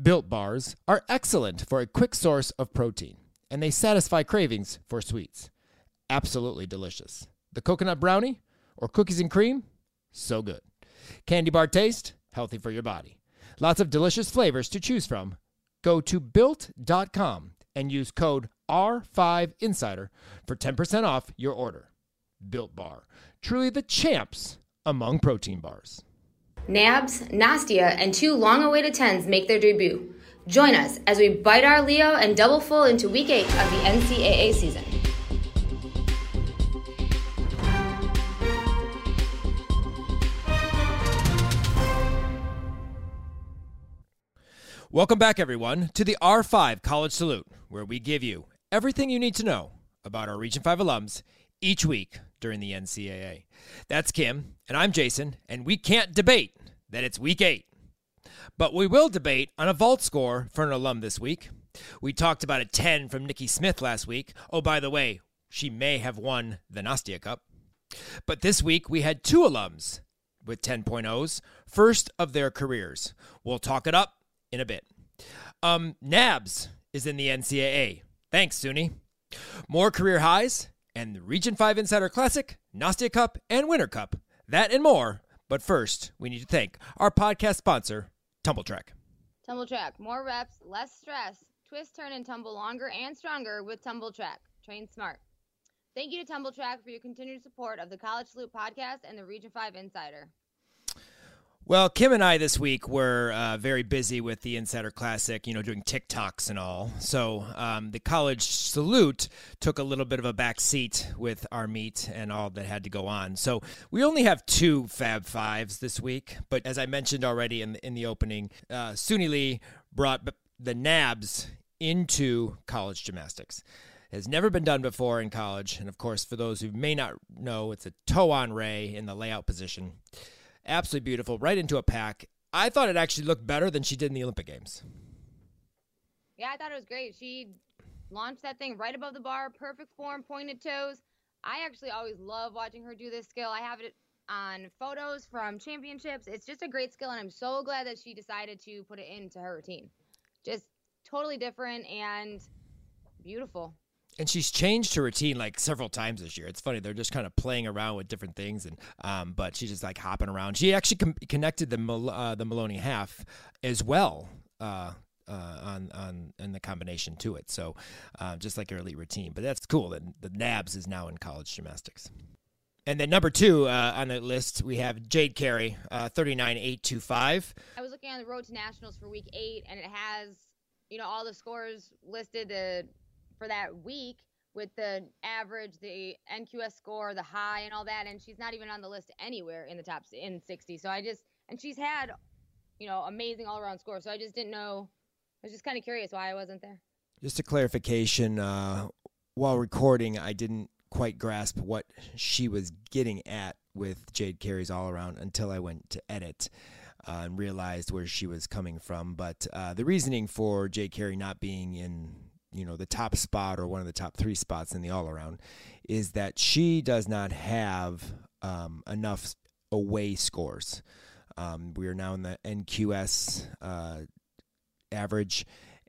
Built bars are excellent for a quick source of protein, and they satisfy cravings for sweets. Absolutely delicious. The coconut brownie or cookies and cream, so good. Candy bar taste, healthy for your body. Lots of delicious flavors to choose from. Go to built.com and use code R5Insider for 10% off your order. Built Bar, truly the champs among protein bars. Nabs, Nastia, and two long awaited 10s make their debut. Join us as we bite our Leo and double full into week 8 of the NCAA season. Welcome back, everyone, to the R5 College Salute, where we give you everything you need to know about our Region 5 alums each week during the NCAA. That's Kim, and I'm Jason, and we can't debate that it's week eight. But we will debate on a vault score for an alum this week. We talked about a 10 from Nikki Smith last week. Oh, by the way, she may have won the Nastia Cup. But this week we had two alums with 10.0s, first of their careers. We'll talk it up in a bit. Um, Nabs is in the NCAA. Thanks, Suni. More career highs and the Region 5 Insider Classic, Nastia Cup, and Winter Cup. That and more. But first, we need to thank our podcast sponsor, Tumbl Trak. Tumbl Trak, more reps, less stress. Twist, turn, and tumble longer and stronger with Tumbl Trak. Train smart. Thank you to Tumbl Trak for your continued support of the College Salute podcast and the Region 5 Insider. Well, Kim and I this week were uh, very busy with the Insider Classic, you know, doing TikToks and all. So um, the college salute took a little bit of a back seat with our meet and all that had to go on. So we only have two Fab Fives this week. But as I mentioned already in the, in the opening, uh, Suni Lee brought the NABs into college gymnastics has never been done before in college. And of course, for those who may not know, it's a toe on ray in the layout position. Absolutely beautiful, right into a pack. I thought it actually looked better than she did in the Olympic Games. Yeah, I thought it was great. She launched that thing right above the bar, perfect form, pointed toes. I actually always love watching her do this skill. I have it on photos from championships. It's just a great skill, and I'm so glad that she decided to put it into her routine. Just totally different and beautiful and she's changed her routine like several times this year. It's funny they're just kind of playing around with different things, and um, but she's just like hopping around. She actually com- connected the uh, the Maloney half as well. Uh, uh, on on in the combination to it, so uh, just like her elite routine. But that's cool that the Nabs is now in college gymnastics. And then number two uh, on the list, we have Jade Carey, uh, 39825. I was looking on the road to nationals for week eight, and it has, you know, all the scores listed uh, for that week with the average, the NQS score, the high, and all that. And she's not even on the list anywhere in the top in 60. So I just, and she's had, you know, amazing all around scores. So I just didn't know. I was just kind of curious why I wasn't there. Just a clarification uh, while recording, I didn't quite grasp what she was getting at with Jade Carey's all around until I went to edit. Uh, and realized where she was coming from. But uh, the reasoning for Jade Carey not being in you know the top spot or one of the top three spots in the all around is that she does not have um, enough away scores. Um, we are now in the NQS uh, average,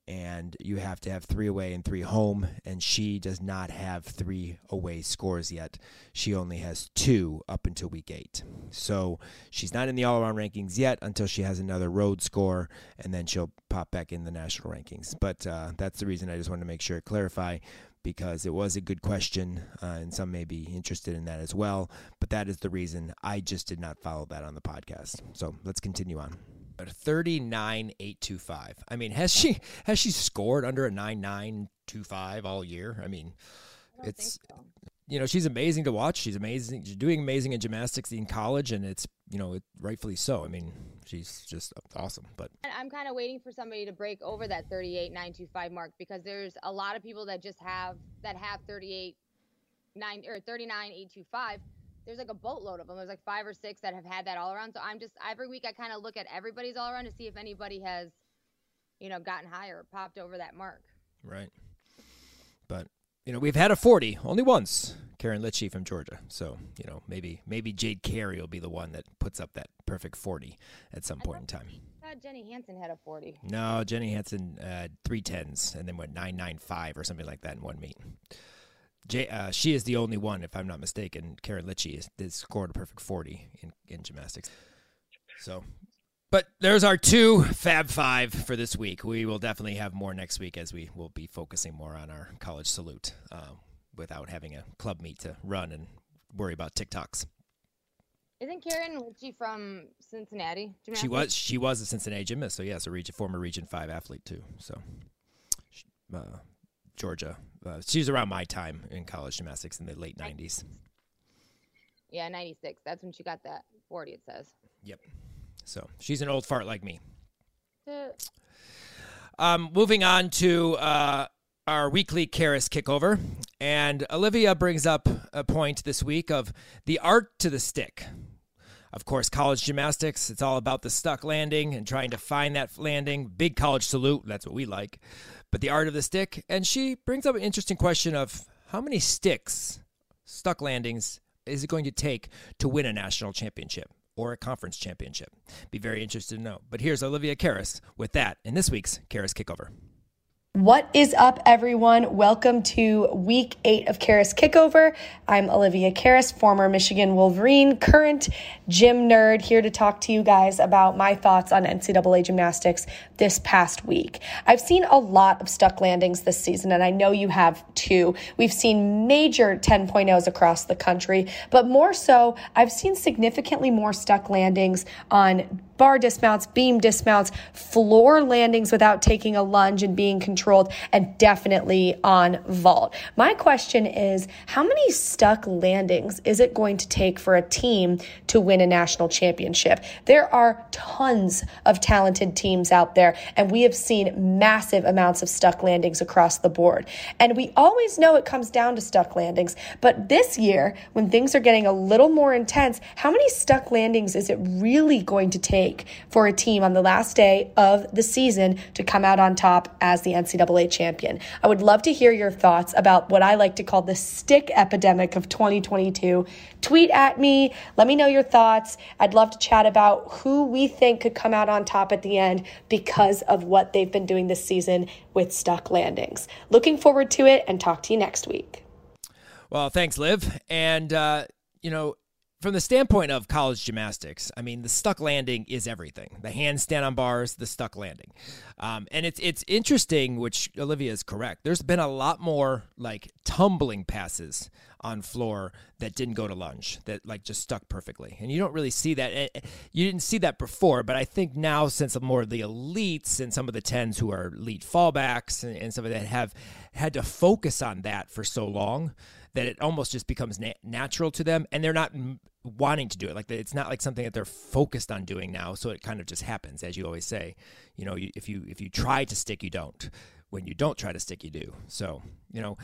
and you have to have three away and three home. And she does not have three away scores yet. She only has two up until week eight. So she's not in the all around rankings yet until she has another road score, and then she'll pop back in the national rankings. But uh, that's the reason I just wanted to make sure to clarify because it was a good question, uh, and some may be interested in that as well. But that is the reason I just did not follow that on the podcast. So let's continue on. 39825. I mean, has she has she scored under a 9925 all year? I mean, I it's so. you know, she's amazing to watch. She's amazing. She's doing amazing in gymnastics in college, and it's you know, it, rightfully so. I mean, she's just awesome. But I'm kind of waiting for somebody to break over that 38.925 mark because there's a lot of people that just have that have 38 nine or 39.825. There's like a boatload of them. There's like five or six that have had that all around. So I'm just every week I kind of look at everybody's all around to see if anybody has, you know, gotten higher, popped over that mark. right, but you know, we've had a forty only once. Karin Lichey from Georgia. So you know, maybe maybe Jade Carey will be the one that puts up that perfect forty at some point in time. I Jenny Hansen had a 40. No, Jenny Hansen uh, three tens and then went nine nine five or something like that in one meet. J, uh, she is the only one, if I'm not mistaken. Karin Lichey is, is scored a perfect forty in, in gymnastics. So, but there's our two Fab Five for this week. We will definitely have more next week as we will be focusing more on our college salute uh, without having a club meet to run and worry about TikToks. Isn't Karin Lichey from Cincinnati? She was she was a Cincinnati gymnast, so yes, a region, former Region Five athlete too. So, uh, Georgia. Uh, she was around my time in college gymnastics in the late '90s. Yeah, 96. That's when she got that 40. It says. Yep. So she's an old fart like me. Uh, Um, moving on to uh, our weekly Karas kickover, and Olivia brings up a point this week of the art to the stick. Of course, college gymnastics, it's all about the stuck landing and trying to find that landing. Big college salute, that's what we like. But the art of the stick, and she brings up an interesting question of how many sticks, stuck landings, is it going to take to win a national championship or a conference championship? Be very interested to know. But here's Olivia Karas with that in this week's Karas Kickover. What is up, everyone? Welcome to week eight of Karas Kickover. I'm Olivia Karas, former Michigan Wolverine, current gym nerd, here to talk to you guys about my thoughts on NCAA gymnastics this past week. I've seen a lot of stuck landings this season, and I know you have too. We've seen major 10.0s across the country, but more so, I've seen significantly more stuck landings on bar dismounts, beam dismounts, floor landings without taking a lunge and being controlled, and definitely on vault. My question is how many stuck landings is it going to take for a team to win a national championship? There are tons of talented teams out there, and we have seen massive amounts of stuck landings across the board. And we always know it comes down to stuck landings, but this year, when things are getting a little more intense, how many stuck landings is it really going to take for a team on the last day of the season to come out on top as the NCAA champion? I would love to hear your thoughts about what I like to call the stick epidemic of 2022. Tweet at me, let me know your thoughts. I'd love to chat about who we think could come out on top at the end because of what they've been doing this season with stuck landings. Looking forward to it and talk to you next week. Well, thanks, Liv. And, uh, you know, from the standpoint of college gymnastics, I mean, the stuck landing is everything. The handstand on bars, the stuck landing, um, and it's it's interesting. Which Olivia is correct. There's been a lot more like tumbling passes on floor that didn't go to lunge, that like just stuck perfectly, and you don't really see that. eh, eh, You didn't see that before, but I think now since more of the elites and some of the tens who are elite fallbacks and, and some of that have had to focus on that for so long that it almost just becomes na- natural to them and they're not m- wanting to do it. Like it's not like something that they're focused on doing now so it kind of just happens as you always say. You know you, if you if you try to stick you don't. When you don't try to stick you do. So you know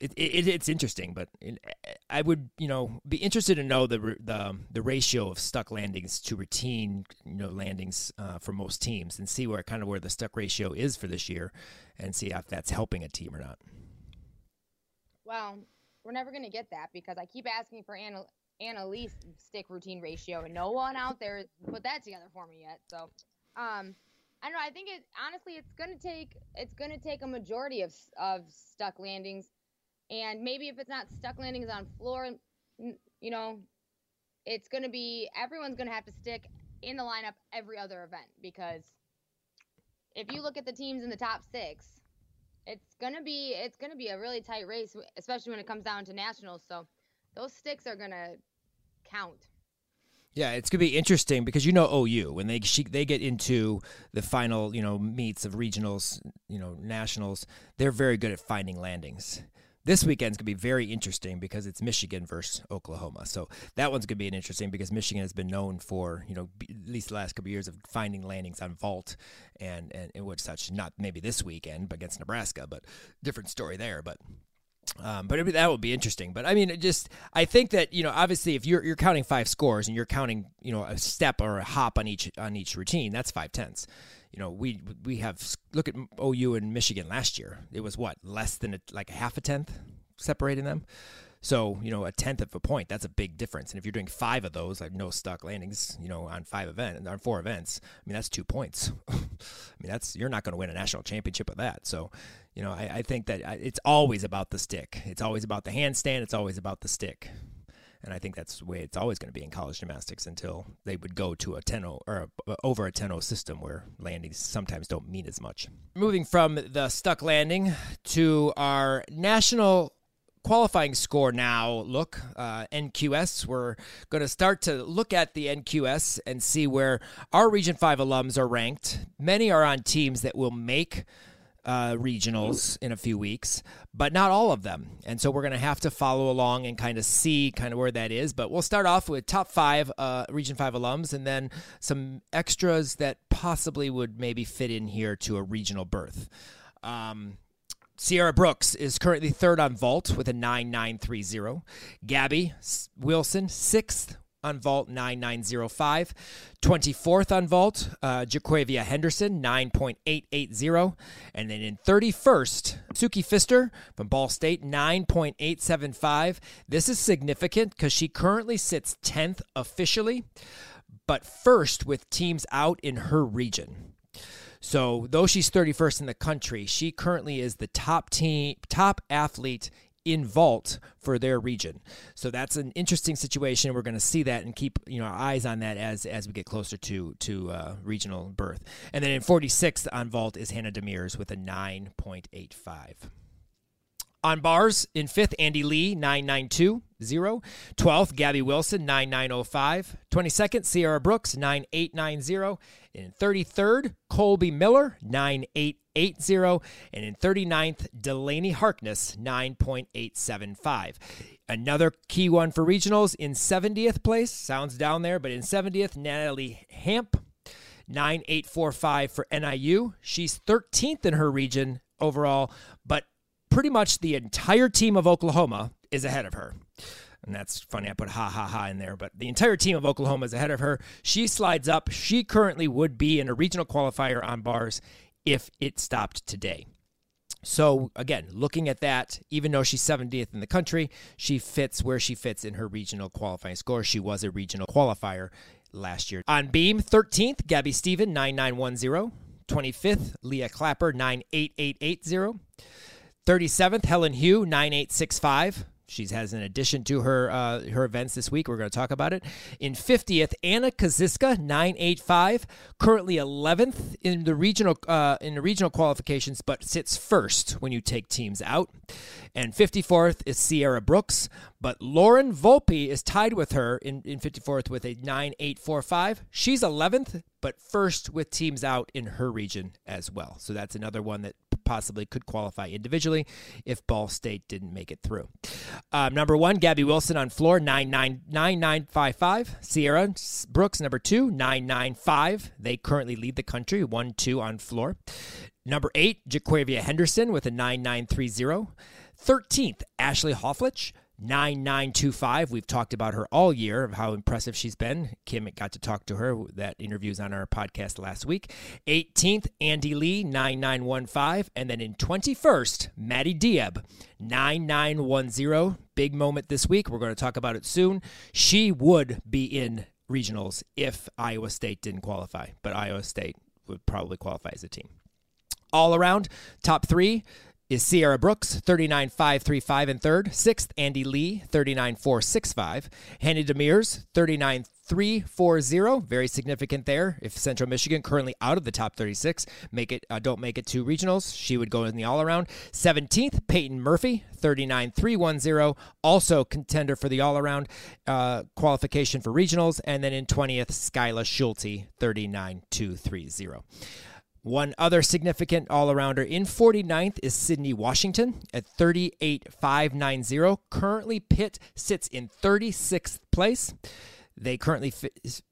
it, it, it's interesting, but in, I would, you know, be interested to know the the the ratio of stuck landings to routine, you know, landings uh, for most teams, and see where kind of where the stuck ratio is for this year, and see if that's helping a team or not. Well, we're never going to get that because I keep asking for Anna, Annalise stick routine ratio, and no one out there put that together for me yet. So, um, I don't know. I think it honestly, it's going to take it's to take a majority of of stuck landings, and maybe if it's not stuck landings on floor, you know, it's going to be everyone's going to have to stick in the lineup every other event because if you look at the teams in the top six, it's gonna be it's gonna be a really tight race, especially when it comes down to nationals. So those sticks are gonna count. Yeah, it's gonna be interesting because you know OU when they she, they get into the final you know meets of regionals, you know nationals, they're very good at finding landings. This weekend's going to be very interesting because it's Michigan versus Oklahoma. So that one's going to be an interesting because Michigan has been known for, you know, at least the last couple of years of finding landings on vault and, and, and which such, not maybe this weekend but against Nebraska, but different story there. But um, but that would be interesting. But I mean, just I think that you know, obviously, if you're you're counting five scores and you're counting you know a step or a hop on each on each routine, that's five tenths. You know, we we have look at OU and Michigan last year. It was what less than a, like a half a tenth separating them. So you know, a tenth of a point that's a big difference. And if you're doing five of those, like no stuck landings, you know, on five events on four events, I mean that's two points. I mean that's you're not going to win a national championship with that. So you know, I, I think that it's always about the stick. It's always about the handstand. It's always about the stick. And I think that's the way it's always going to be in college gymnastics until they would go to a 10 or a, over a 10 system where landings sometimes don't mean as much. Moving from the stuck landing to our national qualifying score now look uh, nqs we're going to start to look at the nqs and see where our region 5 alums are ranked many are on teams that will make uh, regionals in a few weeks, but not all of them. And so we're going to have to follow along and kind of see kind of where that is. But we'll start off with top five uh, Region 5 alums and then some extras that possibly would maybe fit in here to a regional berth. Um, Sierra Brooks is currently third on vault with a 9930. Gabby Wilson, sixth on vault 9905. 24th on vault, uh, Jaquavia Henderson 9.880. And then in 31st, Suki Pfister from Ball State 9.875. This is significant because she currently sits 10th officially, but first with teams out in her region. So, though she's 31st in the country, she currently is the top team, top athlete in vault for their region. So that's an interesting situation. We're going to see that and keep you know our eyes on that as as we get closer to to uh, regional birth. And then in 46th on vault is Hannah Demirs with a 9.85. On bars, in fifth, Andy Lee, 9920. 12th, Gabby Wilson, 9905. 22nd, Sierra Brooks, 9890. In 33rd, Colby Miller, 9880. And in 39th, Delaney Harkness, 9.875. Another key one for regionals in 70th place, sounds down there, but in 70th, Natalie Hamp, 9845 for NIU. She's 13th in her region overall, but pretty much the entire team of Oklahoma is ahead of her. And that's funny. I put ha ha ha in there, but the entire team of Oklahoma is ahead of her. She slides up. She currently would be in a regional qualifier on bars if it stopped today. So, again, looking at that, even though she's 70th in the country, she fits where she fits in her regional qualifying score. She was a regional qualifier last year. On beam, 13th, Gabby Steven, 9910. 25th, Leah Clapper, 98880. 37th, Helen Hugh, 9865. She has an addition to her uh, her events this week. We're going to talk about it. In 50th, Anna Kaziska, 985, currently 11th in the regional uh, in the regional qualifications, but sits first when you take teams out. And 54th is Sierra Brooks, but Lauren Volpe is tied with her in, in 54th with a 9845. She's 11th, but first with teams out in her region as well. So that's another one that possibly could qualify individually if Ball State didn't make it through. Um, number one, Gabby Wilson on floor, 9955. Sierra Brooks, number two, 995. They currently lead the country, 1 2 on floor. Number eight, Jaquavia Henderson with a 9930. 13th, Ashley Hofflich, 9925. We've talked about her all year of how impressive she's been. Kim got to talk to her. That interview's on our podcast last week. 18th, Andy Lee, 9915. And then in 21st, Maddie Dieb, 9910. Big moment this week. We're going to talk about it soon. She would be in regionals if Iowa State didn't qualify, but Iowa State would probably qualify as a team. All around, top three is Sierra Brooks, 39.535 and third. Sixth, Andy Lee, 39.465. Hannah Demirs, 39.340. Very significant there. If Central Michigan currently out of the top 36, make it uh, don't make it to regionals, she would go in the all around. 17th, Peyton Murphy, 39.310. Also contender for the all around uh, qualification for regionals. And then in 20th, Skyla Schulte, 39.230 One other significant all arounder in 49th is Sydney Washington at 38.590. Currently, Pitt sits in 36th place. They currently fi-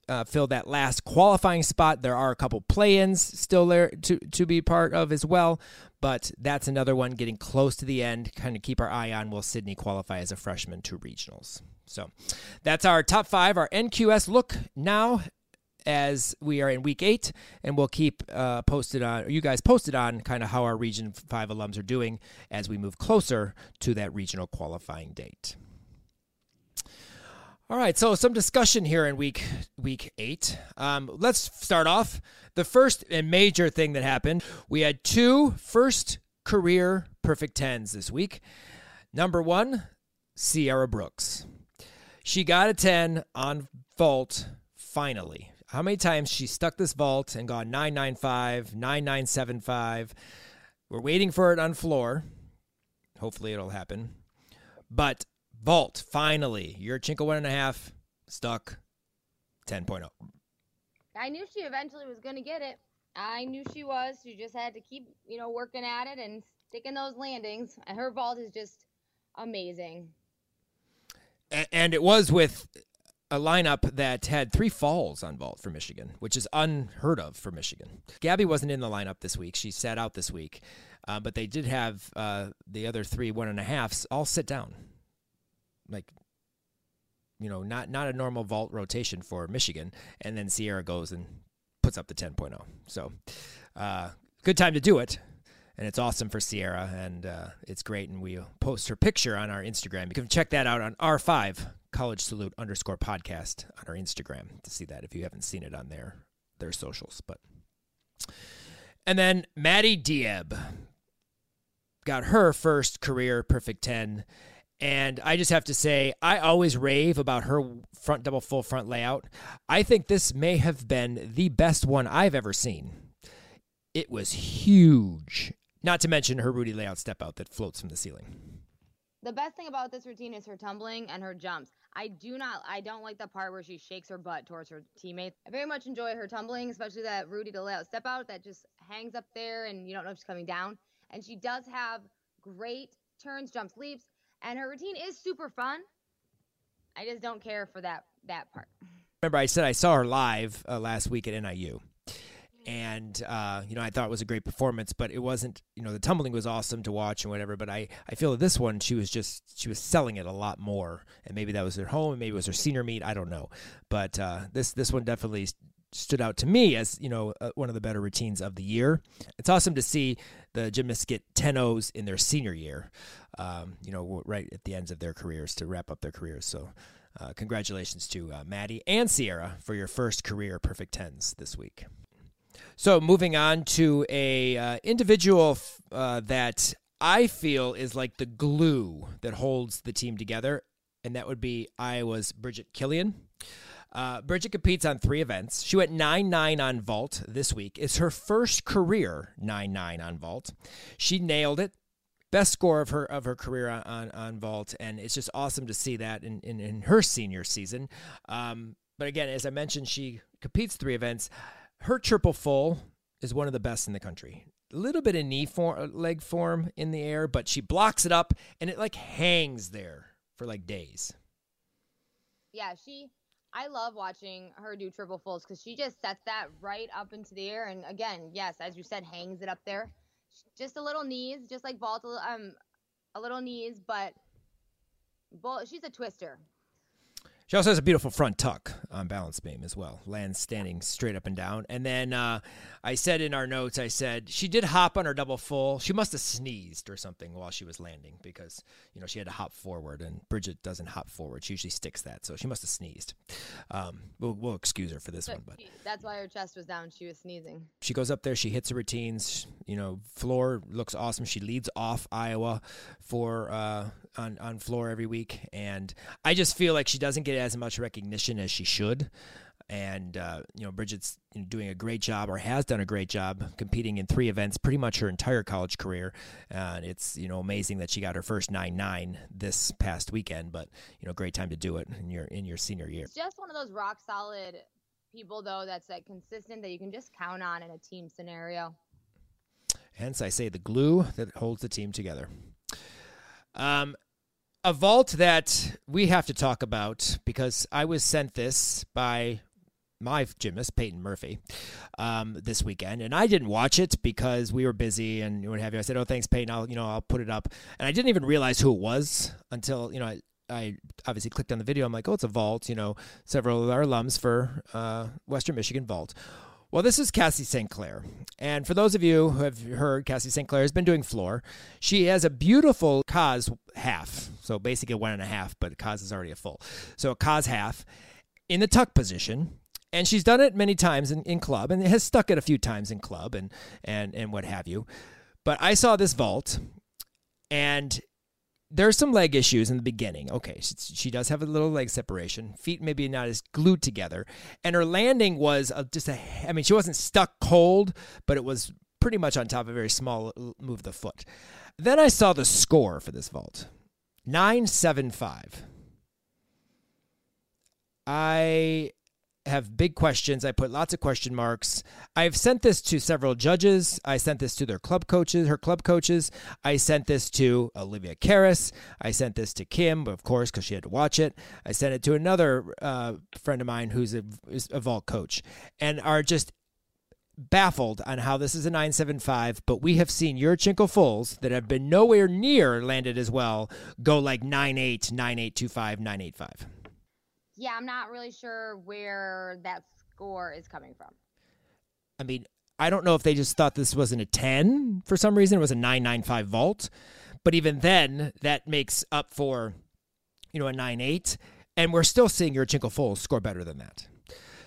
uh, fill that last qualifying spot. There are a couple play-ins still there to, to be part of as well, but that's another one getting close to the end. Kind of keep our eye on will Sydney qualify as a freshman to regionals. So that's our top five, our NQS look now as we are in week eight, and we'll keep uh, posted on you guys posted on kind of how our Region Five alums are doing as we move closer to that regional qualifying date. All right, so some discussion here in week week eight. Um, let's start off. The first and major thing that happened, we had two first career perfect tens this week. Number one, Sierra Brooks. She got a 10 on vault finally. How many times she stuck this vault and gone 995, 9975. We're waiting for it on floor. Hopefully it'll happen. But vault, finally, Yurchenko one and a half stuck 10.0. I knew she eventually was going to get it. I knew she was. She just had to keep, you know, working at it and sticking those landings. And her vault is just amazing. And it was with a lineup that had three falls on vault for Michigan, which is unheard of for Michigan. Gabby wasn't in the lineup this week; she sat out this week, uh, but they did have uh, the other three one and a halfs all sit down, like you know, not not a normal vault rotation for Michigan. And then Sierra goes and puts up the 10.0. So, uh, good time to do it. And it's awesome for Sierra, and uh, it's great. And we post her picture on our Instagram. You can check that out on R5 College Salute underscore podcast on our Instagram to see that if you haven't seen it on their their socials. But and then Maddie Dieb got her first career perfect 10 and I just have to say, I always rave about her front double full front layout. I think this may have been the best one I've ever seen. It was huge. Not to mention her Rudy layout step out that floats from the ceiling. The best thing about this routine is her tumbling and her jumps. I do not, I don't like the part where she shakes her butt towards her teammates. I very much enjoy her tumbling, especially that Rudy to layout step out that just hangs up there and you don't know if she's coming down. And she does have great turns, jumps, leaps, and her routine is super fun. I just don't care for that that part. Remember, I said I saw her live uh, last week at NIU. And, uh, you know, I thought it was a great performance, but it wasn't, you know, the tumbling was awesome to watch and whatever. But I, I feel that this one, she was just, she was selling it a lot more. And maybe that was her home, and maybe it was her senior meet. I don't know. But uh, this, this one definitely stood out to me as, you know, uh, one of the better routines of the year. It's awesome to see the gymnasts get 10 O's in their senior year, um, you know, right at the ends of their careers to wrap up their careers. So, uh, congratulations to uh, Maddie and Sierra for your first career perfect tens this week. So moving on to a uh, individual uh, that I feel is like the glue that holds the team together, and that would be Iowa's Bridget Killian. Uh, Bridget competes on three events. She went 9 9 on vault this week. It's her first career 9 9 on vault. She nailed it. Best score of her of her career on, on, on vault, and it's just awesome to see that in, in, in her senior season. Um, but again, as I mentioned, she competes three events. Her triple full is one of the best in the country. A little bit of knee form, leg form in the air, but she blocks it up and it like hangs there for like days. Yeah, she. I love watching her do triple fulls because she just sets that right up into the air, and again, yes, as you said, hangs it up there. Just a little knees, just like vault, a um, a little knees, but, but she's a twister. She also has a beautiful front tuck on balance beam as well. Lands standing straight up and down. And then uh, I said in our notes, I said she did hop on her double full. She must have sneezed or something while she was landing because you know she had to hop forward, and Bridget doesn't hop forward. She usually sticks that, so she must have sneezed. Um, we'll, we'll excuse her for this one, but that's why her chest was down. She was sneezing. she goes up there, she hits her routines. You know, floor looks awesome. She leads off Iowa for uh, on on floor every week, and I just feel like she doesn't get as much recognition as she should. And uh, you know, Bridget's doing a great job, or has done a great job, competing in three events, pretty much her entire college career. And it's you know amazing that she got her first nine nine this past weekend. But you know, great time to do it in your in your senior year. It's just one of those rock solid people, though, that's like consistent that you can just count on in a team scenario. Hence, I say the glue that holds the team together. Um, a vault that we have to talk about because I was sent this by my gymnast Peyton Murphy um, this weekend, and I didn't watch it because we were busy and what have you. I said, "Oh, thanks, Peyton. I'll you know I'll put it up," and I didn't even realize who it was until you know I, I obviously clicked on the video. I'm like, "Oh, it's a vault." You know, several of our alums for uh, Western Michigan Vault. Well, this is Cassie St. Clair. And for those of you who have heard, Cassie St. Clair has been doing floor. She has a beautiful Kaz half. So basically one and a half, but Kaz is already a full. So a Kaz half in the tuck position. And she's done it many times in, in club and has stuck it a few times in club and, and, and what have you. But I saw this vault and there's some leg issues in the beginning. Okay, she, she, does have a little leg separation. Feet maybe not as glued together, and her landing was a, just a. I mean, she wasn't stuck cold, but it was pretty much on top of a very small move of the foot. Then I saw the score for this vault, nine seven five. I have big questions. I put lots of question marks. I've sent this to several judges. I sent this to their club coaches, her club coaches. I sent this to Olivia Karas. I sent this to Kim, of course, because she had to watch it. I sent it to another uh, friend of mine who's a, a vault coach and are just baffled on how this is a 975, but we have seen Yurchenko fulls that have been nowhere near landed as well go like 98, 9825, 985 yeah, I'm not really sure where that score is coming from. I mean, I don't know if they just thought this wasn't a 10 for some reason. It was a 995 vault. But even then, that makes up for, you know, a 9.8. And we're still seeing Yurchenko Fulls score better than that.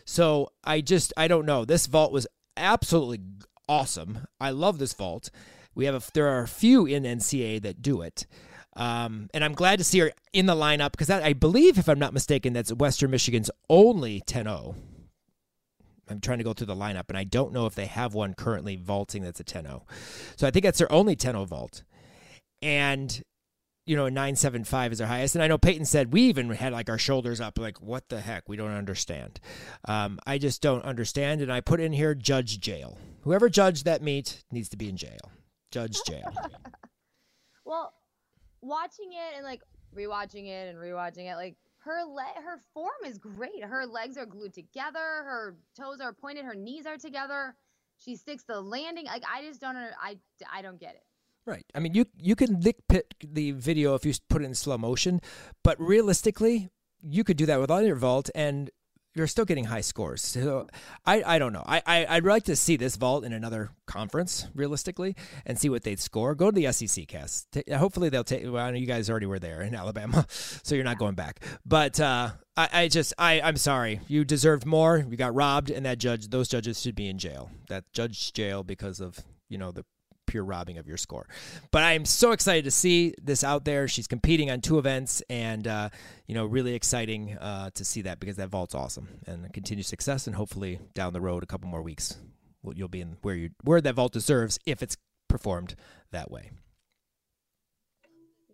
So I just, I don't know. This vault was absolutely awesome. I love this vault. We have a, there are a few in NCA that do it. Um, and I'm glad to see her in the lineup because I believe, if I'm not mistaken, that's Western Michigan's only 10 0. I'm trying to go through the lineup, and I don't know if they have one currently vaulting that's a 10 0. So I think that's their only 10 0 vault. And, you know, 975 is their highest. And I know Peyton said we even had like our shoulders up, like, what the heck? We don't understand. Um, I just don't understand. And I put in here judge jail. Whoever judged that meet needs to be in jail. Judge jail. well, watching it and like rewatching it and rewatching it, like her le- her form is great. Her legs are glued together. Her toes are pointed. Her knees are together. She sticks the landing. Like I just don't. I I don't get it. Right. I mean, you you can nitpick the video if you put it in slow motion, but realistically, you could do that with all your vault, and you're still getting high scores. So I, I don't know. I, I I'd like to see this vault in another conference realistically and see what they'd score. Go to the SEC cast. Hopefully they'll take. Well, I know you guys already were there in Alabama, so you're not going back. But uh, I, I just I I'm sorry. You deserved more. You got robbed, and that judge, those judges should be in jail. That judge jail because of you know the pure robbing of your score. But I am so excited to see this out there. She's competing on two events, and uh, you know, really exciting uh, to see that because that vault's awesome and continued success, and hopefully down the road, a couple more weeks, you'll be in where you where that vault deserves if it's performed that way.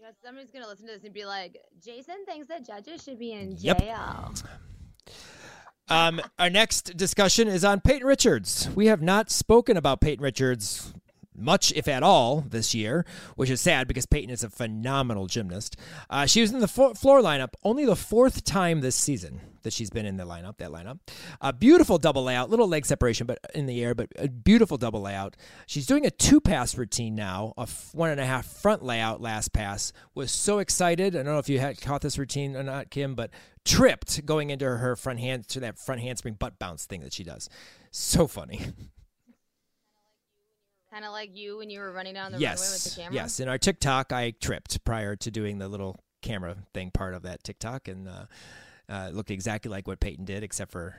Yeah, somebody's gonna listen to this and be like, Jason thinks that judges should be in yep. jail. Um, our next discussion is on Peyton Richards. We have not spoken about Peyton Richards much, if at all, this year, which is sad because Peyton is a phenomenal gymnast. Uh, she was in the floor lineup only the fourth time this season that she's been in the lineup. That lineup, a beautiful double layout, little leg separation, but in the air, but a beautiful double layout. She's doing a two pass routine now, a one and a half front layout last pass. Was so excited. I don't know if you had caught this routine or not, Kim, but tripped going into her front hand to that front handspring butt bounce thing that she does. So funny. Kind of like you when you were running down the yes. runway with the camera. Yes, in our TikTok, I tripped prior to doing the little camera thing part of that TikTok, and uh, uh, looked exactly like what Peyton did, except for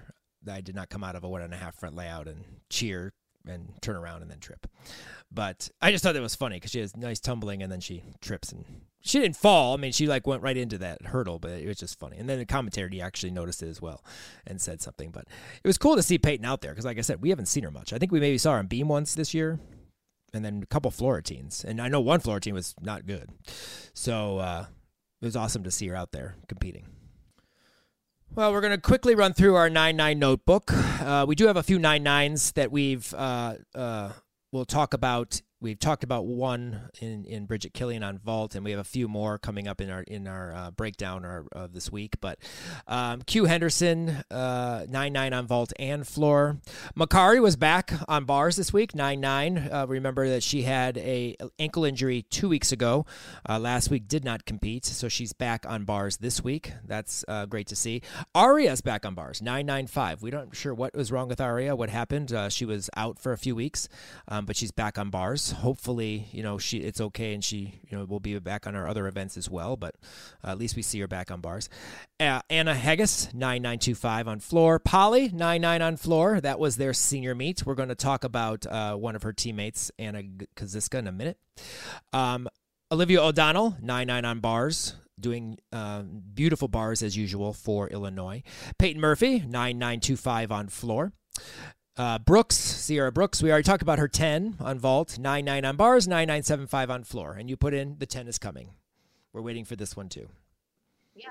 I did not come out of a one and a half front layout and cheer and turn around and then trip. But I just thought that was funny because she has nice tumbling and then she trips and she didn't fall. I mean, she like went right into that hurdle, but it was just funny. And then the commentator actually noticed it as well and said something. But it was cool to see Peyton out there because, like I said, we haven't seen her much. I think we maybe saw her on beam once this year, and then a couple floor routines. And I know one floor routine was not good. So uh, it was awesome to see her out there competing. Well, we're going to quickly run through our 9-9 notebook. Uh, we do have a few 9-9s that we've uh, uh, we'll talk about we've talked about one in, in Bridget Killian on vault, and we have a few more coming up in our in our uh, breakdown of this week. But um, Q Henderson uh, nine nine on vault and floor. Makari was back on bars this week nine nine. Uh, remember that she had a ankle injury two weeks ago. Uh, last week did not compete, so she's back on bars this week. That's uh, great to see. Aria's back on bars nine nine five. We don't sure what was wrong with Aria, what happened. Uh, she was out for a few weeks, um, but she's back on bars hopefully, you know, she it's okay and she, you know, will be back on our other events as well. But uh, at least we see her back on bars. Uh, Anna Heggis, 9925 on floor. Polly, 99 on floor. That was their senior meet. We're going to talk about uh, one of her teammates, Anna Kaziska, in a minute. Um, Olivia O'Donnell, 99 on bars doing uh, beautiful bars as usual for Illinois. Peyton Murphy, 9925 on floor. Uh, Brooks, Sierra Brooks, we already talked about her 10 on vault, 9 9 on bars, 9 9 7 5 on floor. And you put in the 10 is coming. We're waiting for this one too. Yeah,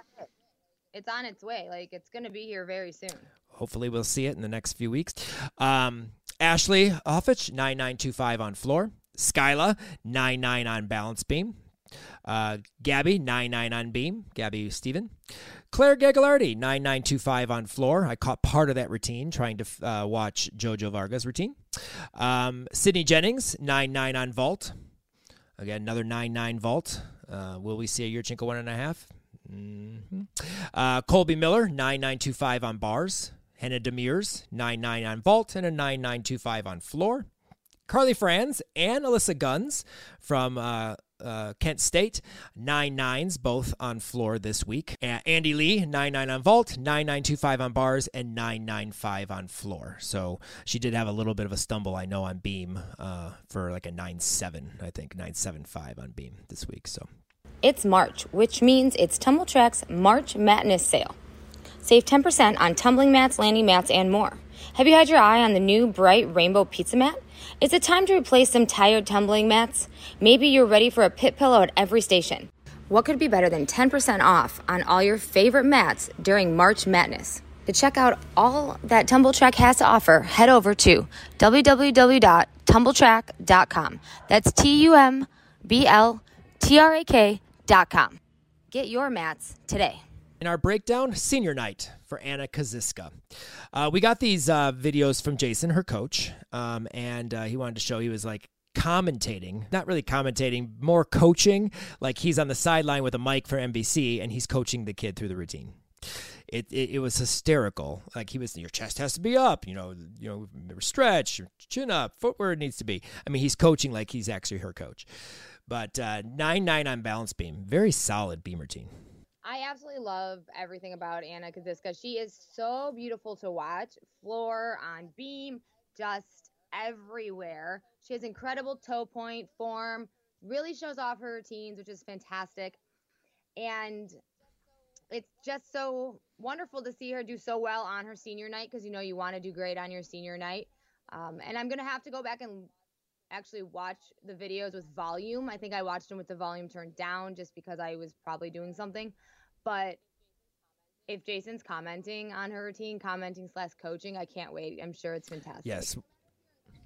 it's on its way. Like it's going to be here very soon. Hopefully, we'll see it in the next few weeks. Um, Ashley Hoffich, 9925 on floor. Skyla, 99 on balance beam. Uh, Gabby, 99 on beam. Gabby Steven. Claire Gagliardi, 9925 on floor. I caught part of that routine trying to uh, watch Jojo Varga's routine. Um, Sydney Jennings, 99 on vault. Again, another 99 vault. Uh, will we see a Yurchenko one and a half? Mm-hmm. Uh, Colby Miller, 9925 on bars. Hannah Demers, 99 on vault, and a 9925 on floor. Carly Franz and Alyssa Guns from uh, uh, Kent State, nine nines both on floor this week. Uh, Andy Lee, nine nine on vault, nine nine two five on bars, and nine nine five on floor. So she did have a little bit of a stumble, I know, on beam uh, for like a nine seven, I think nine seven five on beam this week. So it's March, which means it's Tumbl Trak's March Madness sale. Save 10% on tumbling mats, landing mats, and more. Have you had your eye on the new bright rainbow pizza mat? Is it time to replace some tired tumbling mats? Maybe you're ready for a pit pillow at every station. What could be better than 10% off on all your favorite mats during March Madness? To check out all that Tumbl Trak has to offer, head over to www.tumbltrak.com. That's T U M B L T R A K.com. Get your mats today. In our breakdown, senior night for Anna Kaziska. Uh, we got these uh, videos from Jason, her coach, um, and uh, he wanted to show he was like commentating, not really commentating, more coaching. Like he's on the sideline with a mic for NBC and he's coaching the kid through the routine. It, it, it was hysterical. Like he was, your chest has to be up, you know, you know, stretch, your chin up, footwear needs to be. I mean, he's coaching like he's actually her coach. But uh, nine nine on balance beam, very solid beam routine. I absolutely love everything about Anna Kaziska. She is so beautiful to watch. Floor, on beam, just everywhere. She has incredible toe point form, really shows off her routines, which is fantastic. And it's just so wonderful to see her do so well on her senior night because you know you want to do great on your senior night. Um, and I'm going to have to go back and actually watch the videos with volume. I think I watched them with the volume turned down just because I was probably doing something. But if Jason's commenting on her routine, commenting slash coaching, I can't wait. I'm sure it's fantastic. Yes.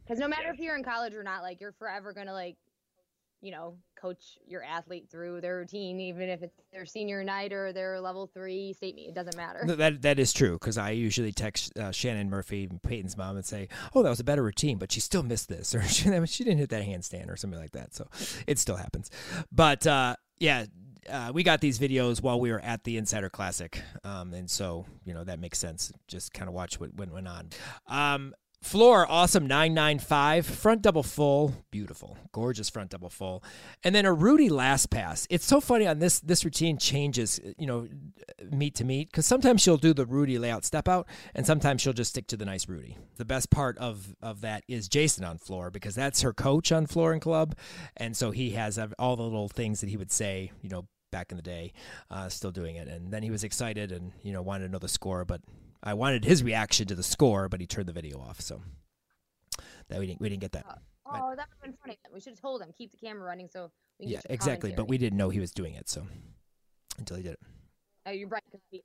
Because no matter if you're in college or not, like you're forever gonna like, you know, coach your athlete through their routine, even if it's their senior night or their level three state meet. It doesn't matter. That that is true because I usually text uh, Shannon Murphy, Peyton's mom, and say, "Oh, that was a better routine, but she still missed this, or she, she didn't hit that handstand, or something like that." So it still happens. But uh, yeah, uh, we got these videos while we were at the Insider Classic, um, and so you know that makes sense. Just kind of watch what, went on. Um, floor awesome 995 front double full beautiful gorgeous front double full. And then a rudy last pass. It's so funny on this this routine changes you know meet to meet because sometimes she'll do the rudy layout step out and sometimes she'll just stick to the nice rudy. The best part of of that is jason on floor because that's her coach on floor and club and so he has all the little things that he would say you know back in the day, uh, still doing it. And then he was excited and you know wanted to know the score, but I wanted his reaction to the score, but he turned the video off, so that we didn't we didn't get that. Uh, oh, that would have been funny. We should have told him keep the camera running so we yeah exactly. But we didn't know he was doing it, so until he did it. Oh, you're right.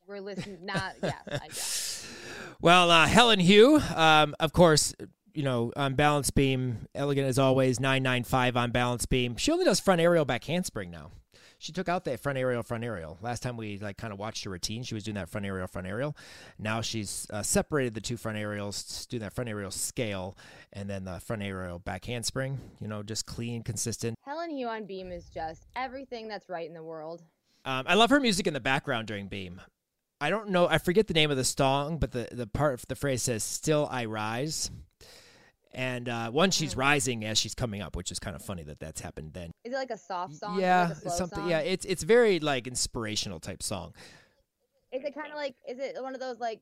We're listening. Not yes, I guess. Well, uh, Helen Hugh, um, of course, you know, on balance beam, elegant as always, 995 on balance beam. She only does front aerial back handspring now. She took out that front aerial, front aerial. Last time we like kind of watched her routine, she was doing that front aerial, front aerial. Now she's uh, separated the two front aerials, doing that front aerial scale, and then the front aerial back handspring. You know, just clean, consistent. Helen Hugh on Beam is just everything that's right in the world. Um, I love her music in the background during Beam. I don't know. I forget the name of the song, but the the part of the phrase says "Still I rise," and uh, one she's Hmm. rising as she's coming up, which is kind of funny that that's happened then. Is it like a soft song? yeah, like something. song? Yeah, it's it's very like inspirational type song. Is it kind of like? Is it one of those like?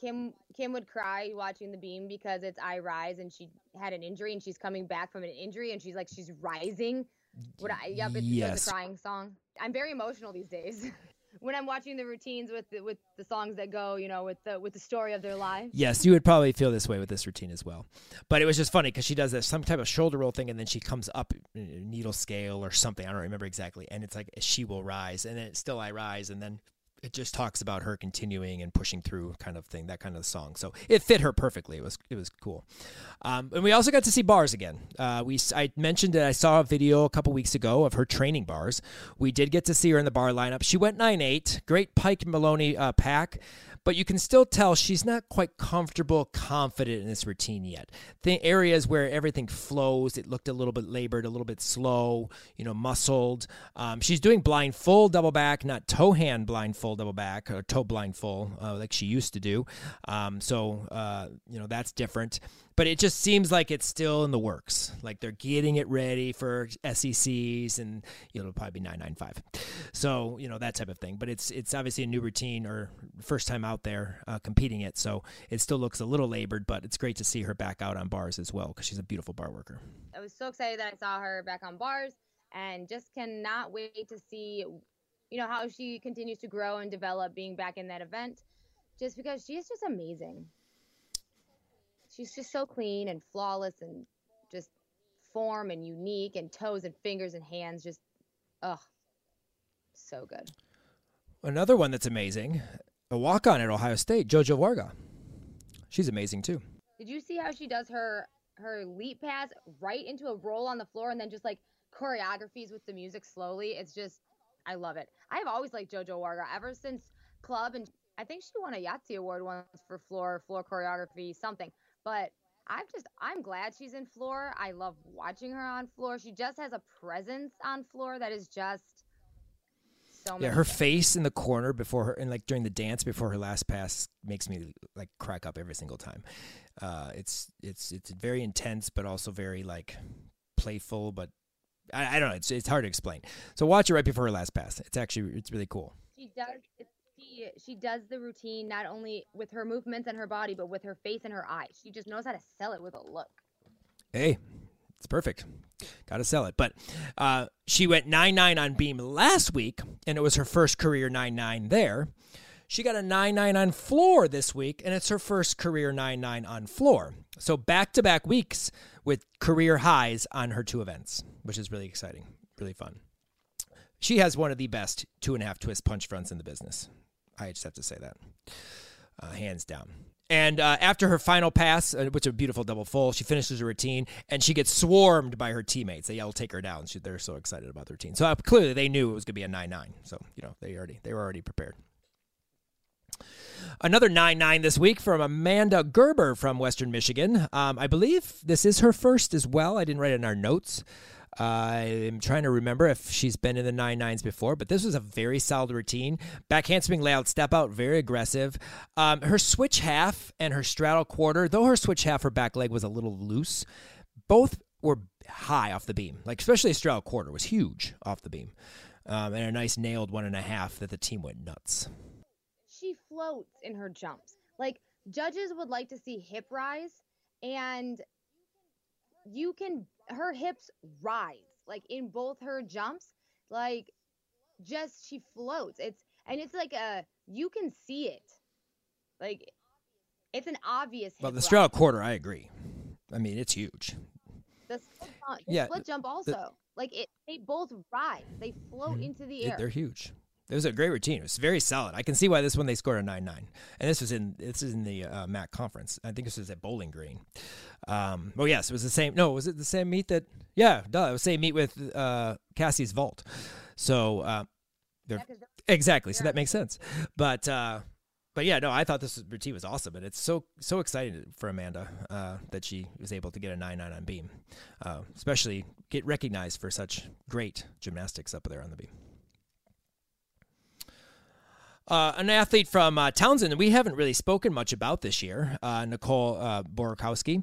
Kim Kim would cry watching the beam because it's I rise and she had an injury and she's coming back from an injury and she's like she's rising. Would I? Yep, it's, Yes. it's a crying song. I'm very emotional these days when I'm watching the routines with the, with the songs that go, you know, with the with the story of their lives. Yes, you would probably feel this way with this routine as well. But it was just funny because she does this some type of shoulder roll thing, and then she comes up needle scale or something. I don't remember exactly. And it's like she will rise, and then it's still I rise, and then it just talks about her continuing and pushing through, kind of thing. That kind of song. So it fit her perfectly. It was it was cool. Um, and we also got to see bars again. Uh, we I mentioned that I saw a video a couple weeks ago of her training bars. We did get to see her in the bar lineup. She went nine eight. Great Pike Maloney uh, pack but you can still tell she's not quite comfortable, confident in this routine yet. The areas where everything flows, it looked a little bit labored, a little bit slow, you know, muscled. Um, she's doing blind full double back, not toe hand blind full double back or toe blind full uh, like she used to do. Um, so, uh, you know, that's different. But it just seems like it's still in the works. Like they're getting it ready for SECs, and you know, it'll probably be 995. So you know that type of thing. But it's it's obviously a new routine or first time out there uh, competing it. So it still looks a little labored, but it's great to see her back out on bars as well because she's a beautiful bar worker. I was so excited that I saw her back on bars and just cannot wait to see you know how she continues to grow and develop being back in that event just because she is just amazing. She's just so clean and flawless and just form and unique and toes and fingers and hands just ugh so good. Another one that's amazing, a walk on at Ohio State, JoJo Varga. She's amazing too. Did you see how she does her her leap pass right into a roll on the floor and then just like choreographies with the music slowly? It's just I love it. I have always liked JoJo Warga ever since club and I think she won a Yahtzee award once for floor floor choreography something. But I've just I'm glad she's in floor. I love watching her on floor. She just has a presence on floor that is just so Yeah, her fun. face in the corner before her, and like during the dance before her last pass makes me like crack up every single time. Uh, it's it's it's very intense, but also very like playful. But I, I don't know. It's it's hard to explain. So watch it right before her last pass. It's actually it's really cool. she does it- she she does the routine not only with her movements and her body but with her face and her eyes she just knows how to sell it with a look Hey, it's perfect. Got to sell it. But uh, she went 9 9 on beam last week, and it was her first career 9 9 there. She got a 9 9 on floor this week, and it's her first career 9 9 on floor. So back to back weeks with career highs on her two events, which is really exciting, really fun. She has one of the best two and a half twist punch fronts in the business. I just have to say that, uh, hands down. And uh, after her final pass, uh, which is a beautiful double full, she finishes her routine and she gets swarmed by her teammates. They all take her down. She, they're so excited about their routine. So uh, clearly they knew it was going to be a nine nine. So you know they already they were already prepared. Another 9 9 this week from Amanda Gerber from Western Michigan. Um, I believe this is her first as well. I didn't write it in our notes. I'm trying to remember if she's been in the nine nines before, but this was a very solid routine. Back handspring layout, step out, very aggressive. Um, her switch half and her straddle quarter, though her switch half, her back leg was a little loose, both were high off the beam. Like, especially a straddle quarter was huge off the beam. Um, and a nice nailed one and a half that the team went nuts. she floats in her jumps like judges would like to see hip rise and you can her hips rise like in both her jumps like just she floats it's and it's like a you can see it like it's an obvious Well, the rise. quarter, I agree. I mean, it's huge. the split, jump- the Yeah, split jump also like it they both rise they float into the air They're huge. It was a great routine. It was very solid. I can see why this one they scored a nine nine, and this was in this is in the uh, MAC conference. I think this was at Bowling Green. Um, oh yes, it was the same. No, was it the same meet that? Yeah, duh, it was the same meet with uh, Cassie's vault. So uh, they're exactly. So that makes sense. But uh, but yeah, no, I thought this routine was awesome, and it's so so exciting for Amanda uh, that she was able to get a nine nine on beam, uh, especially get recognized for such great gymnastics up there on the beam. Uh, an athlete from uh, Towson, we haven't really spoken much about this year, uh, Nicole uh, Borokowski.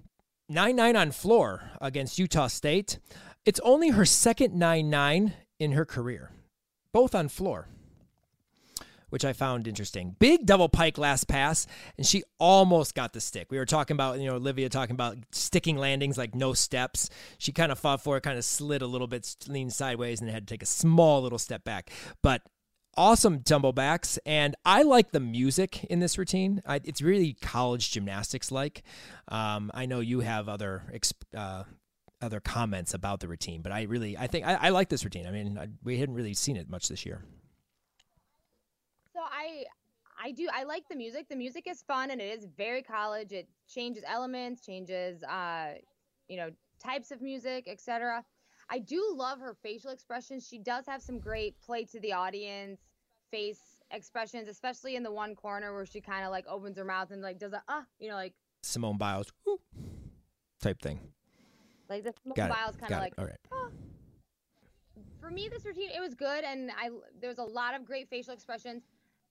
9 9 on floor against Utah State. It's only her second 9 9 in her career, both on floor, which I found interesting. Big double pike last pass, and she almost got the stick. We were talking about, you know, Olivia talking about sticking landings, like no steps. She kind of fought for it, kind of slid a little bit, leaned sideways, and had to take a small little step back. But awesome tumblebacks and i like the music in this routine I, it's really college gymnastics like um, i know you have other uh, other comments about the routine but i really i think i, I like this routine i mean I, we hadn't really seen it much this year So I I do I like the music. The music is fun and it is very college. It changes elements, changes uh you know, types of music, etc. I do love her facial expressions. She does have some great play to the audience face expressions, especially in the one corner where she kind of like opens her mouth and like does a uh, you know, like simone biles type thing. Like the Simone Biles kind of like all right. "Ah." for me this routine it was good and i there was a lot of great facial expressions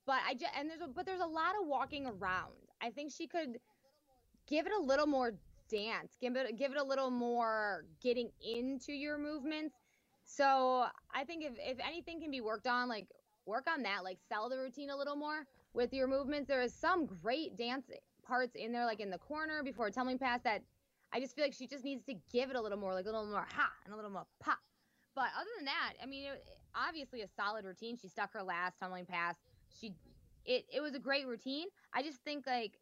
but i just and there's a but there's a lot of walking around. I think she could give it a little more dance give it give it a little more getting into your movements. So i think if, if anything can be worked on like work on that like sell the routine a little more with your movements there is some great dance parts in there like in the corner before tumbling pass that I just feel like she just needs to give it a little more, like a little more ha and a little more pop. But other than that, I mean, it, obviously a solid routine. She stuck her last tumbling pass. She, it, it was a great routine. I just think like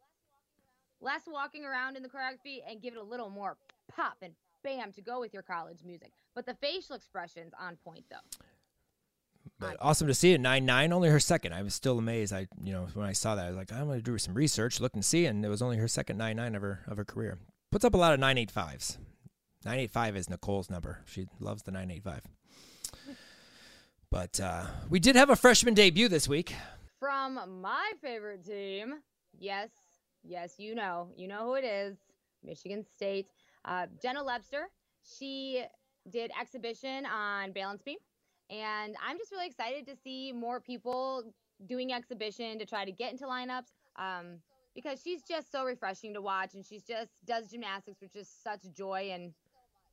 less walking around in the choreography and give it a little more pop and bam to go with your college music. But the facial expressions on point though. But awesome to see it. Nine nine only her second. I was still amazed. I you know when i saw that i was like i'm going to do some research look and see and it was only her second nine nine of her of her career. Puts up a lot of 985s 985 is nicole's number. She loves the 985 but uh, we did have a freshman debut this week. From my favorite team, yes, yes, you know, you know who it is, Michigan State. Uh, Jenna Lebster. She did exhibition on balance beam, and I'm just really excited to see more people doing exhibition to try to get into lineups. Um, because she's just so refreshing to watch, and she's just does gymnastics with just such joy and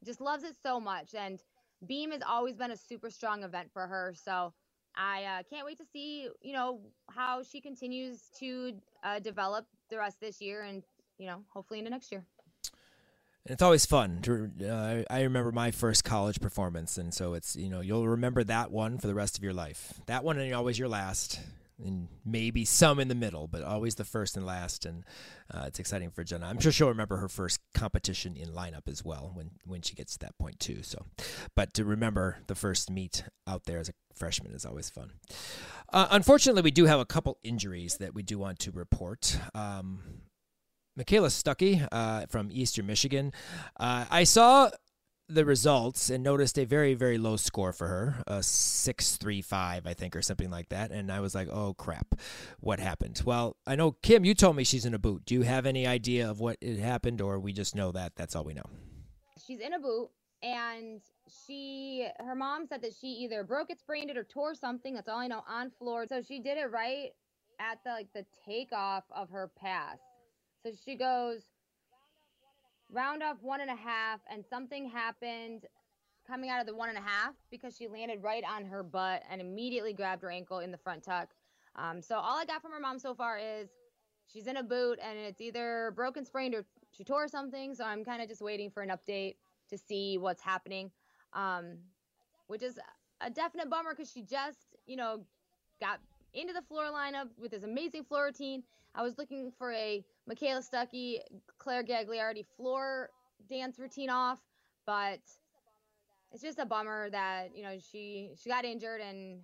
just loves it so much. And beam has always been a super strong event for her, so. I uh, can't wait to see, you know, how she continues to uh, develop the rest of this year and, you know, hopefully into next year. It's always fun. To, uh, I remember my first college performance, and so it's you know you'll remember that one for the rest of your life. That one and always your last, and maybe some in the middle, but always the first and last. And uh, it's exciting for Jenna. I'm sure she'll remember her first competition in lineup as well when when she gets to that point too. So, but to remember the first meet out there as a freshman is always fun. Uh, unfortunately, we do have a couple injuries that we do want to report. Um, Michaela Stuckey uh, from Eastern Michigan. Uh, I saw the results and noticed a very, very low score for her, a 635, I think, or something like that. And I was like, oh, crap, what happened? Well, I know, Kim, you told me she's in a boot. Do you have any idea of what had happened, or we just know that? That's all we know. She's in a boot, and she, her mom said that she either broke its sprained or tore something. That's all I know on floor. So she did it right at the like the takeoff of her pass. So she goes round up one and a half, and something happened coming out of the one and a half because she landed right on her butt and immediately grabbed her ankle in the front tuck. Um, so all I got from her mom so far is she's in a boot and it's either broken, sprained, or she tore something. So I'm kind of just waiting for an update to see what's happening, um, which is a definite bummer because she just, you know, got into the floor lineup with this amazing floor routine. I was looking for a Michaela Stuckey, Claire Gagliardi floor dance routine off, but it's just a bummer that you know she she got injured and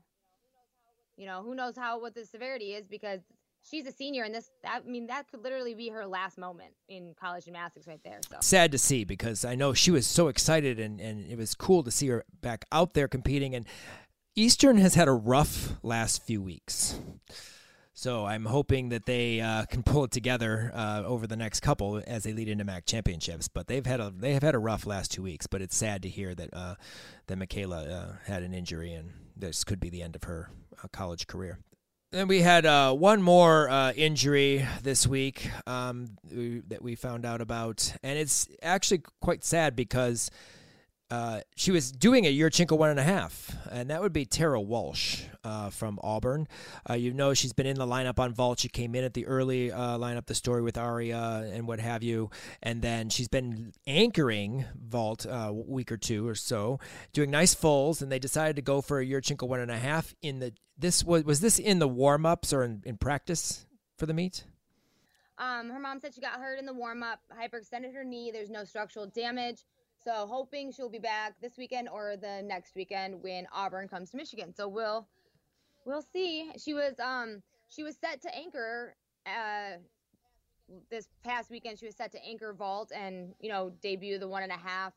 you know who knows how what the severity is because she's a senior, and this I mean that could literally be her last moment in college gymnastics right there. So sad to see because I know she was so excited and, and it was cool to see her back out there competing. And Eastern has had a rough last few weeks. So I'm hoping that they uh, can pull it together uh, over the next couple as they lead into MAC championships. But they've had a they have had a rough last two weeks. But it's sad to hear that uh, that Michaela uh, had an injury and this could be the end of her uh, college career. Then we had uh, one more injury this week um, that we found out about, and it's actually quite sad because uh, she was doing a Yurchenko one and a half, and that would be Tara Walsh uh, from Auburn. Uh, you know she's been in the lineup on vault. She came in at the early uh, lineup, the story with Aria and what have you, and then she's been anchoring vault uh, a week or two or so, doing nice fulls, and they decided to go for a Yurchenko one and a half in the this was was this in the warm ups or in, in practice for the meet? Um, her mom said she got hurt in the warm up, hyperextended her knee. There's no structural damage. So hoping she'll be back this weekend or the next weekend when Auburn comes to Michigan. So we'll we'll see. She was um she was set to anchor uh this past weekend. She was set to anchor vault and you know debut the one and a half.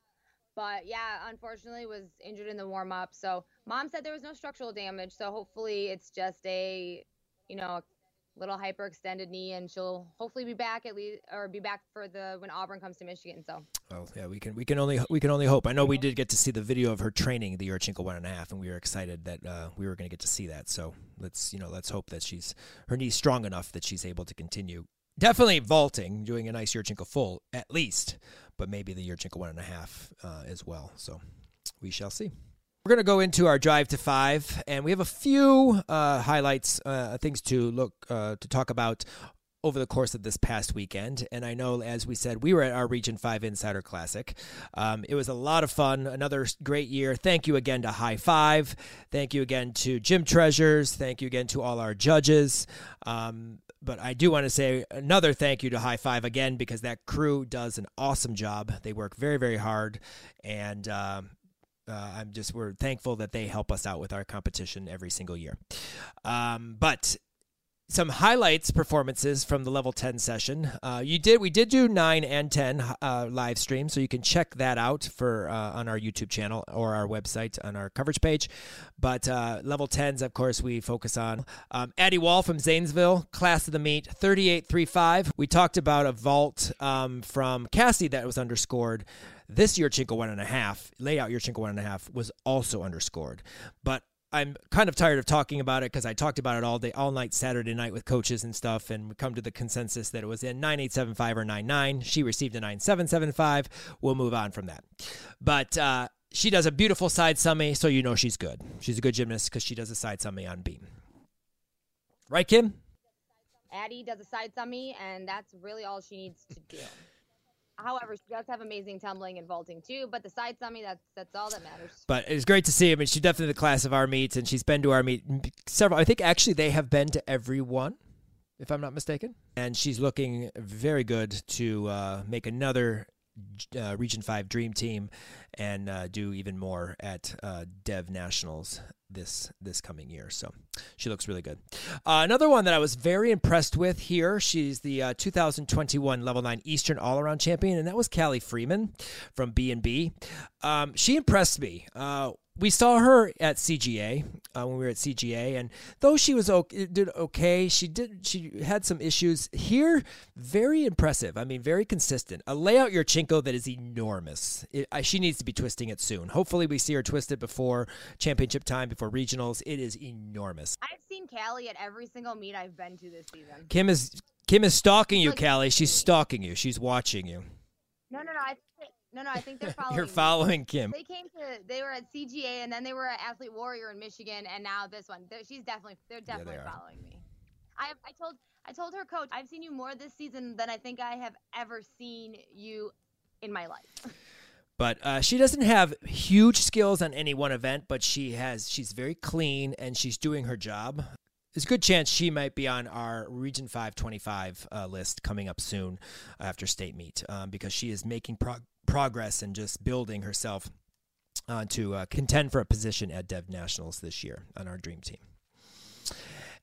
But yeah, unfortunately was injured in the warm up. So mom said there was no structural damage. So hopefully it's just a you know little hyperextended knee, and she'll hopefully be back at least or be back for the when Auburn comes to Michigan. So. Well, yeah, we can we can only we can only hope. I know we did get to see the video of her training the Yurchenko one and a half, and we were excited that uh, we were going to get to see that. So let's you know let's hope that she's her knee's strong enough that she's able to continue. Definitely vaulting, doing a nice Yurchenko full at least, but maybe the Yurchenko one and a half uh, as well. So we shall see. We're going to go into our drive to five, and we have a few uh, highlights, uh, things to look uh, to talk about over the course of this past weekend. And I know, as we said, we were at our Region 5 Insider Classic. Um, it was a lot of fun, another great year. Thank you again to High Five. Thank you again to Gym Treasures. Thank you again to all our judges. Um, but I do want to say another thank you to High Five again because that crew does an awesome job. They work very, very hard. And, um, uh, I'm just we're thankful that they help us out with our competition every single year. Um, but some highlights performances from the level 10 session. Uh, you did we did do 9 and 10 uh, live stream so you can check that out for uh, on our youtube channel or our website on our coverage page. But uh, level 10s of course we focus on um, addie wall from zanesville class of the meet 3835 we talked about a vault um, from cassie that was underscored this Yurchenko one and a half, layout Yurchenko one and a half was also underscored. But I'm kind of tired of talking about it because I talked about it all day, all night Saturday night with coaches and stuff, and we come to the consensus that it was in 9875 or 99. She received a 9775. We'll move on from that. But uh, she does a beautiful side summy, so you know she's good. She's a good gymnast because she does a side summy on beam. Right, Kim? Addie does a side summy, and that's really all she needs to do. However, she does have amazing tumbling and vaulting too, but the side summy, that's that's all that matters. But it's great to see. I mean, she's definitely the class of our meets, and she's been to our meet several. I think actually they have been to every one, if I'm not mistaken. And she's looking very good to uh, make another uh, Region Five Dream Team and uh, do even more at uh, Dev Nationals this this coming year. So she looks really good. Uh, another one that I was very impressed with here. She's the uh, 2021 Level Nine Eastern All Around Champion, and that was Callie Freeman from B and B. Um, she impressed me. Uh, we saw her at CGA uh, when we were at CGA, and though she was okay, did okay, she did she had some issues here. Very impressive. I mean, very consistent. A layout Yurchenko that is enormous. It, I, she needs to be twisting it soon. Hopefully, we see her twist it before championship time, before regionals. It is enormous. I've seen Callie at every single meet I've been to this season. Kim is Kim is stalking you, Look- Callie. She's stalking you. She's watching you. No, no, no. I no, no. I think they're following. You're me. following Kim. They came to. They were at CGA, and then they were at Athlete Warrior in Michigan, and now this one. They're, she's definitely. They're they definitely are. following me. I I told I told her coach I've seen you more this season than I think I have ever seen you in my life. But uh, she doesn't have huge skills on any one event, but she has. She's very clean and she's doing her job. There's a good chance she might be on our Region 525 uh, list coming up soon after state meet um, because she is making prog- progress and just building herself uh, to uh, contend for a position at Dev Nationals this year on our dream team.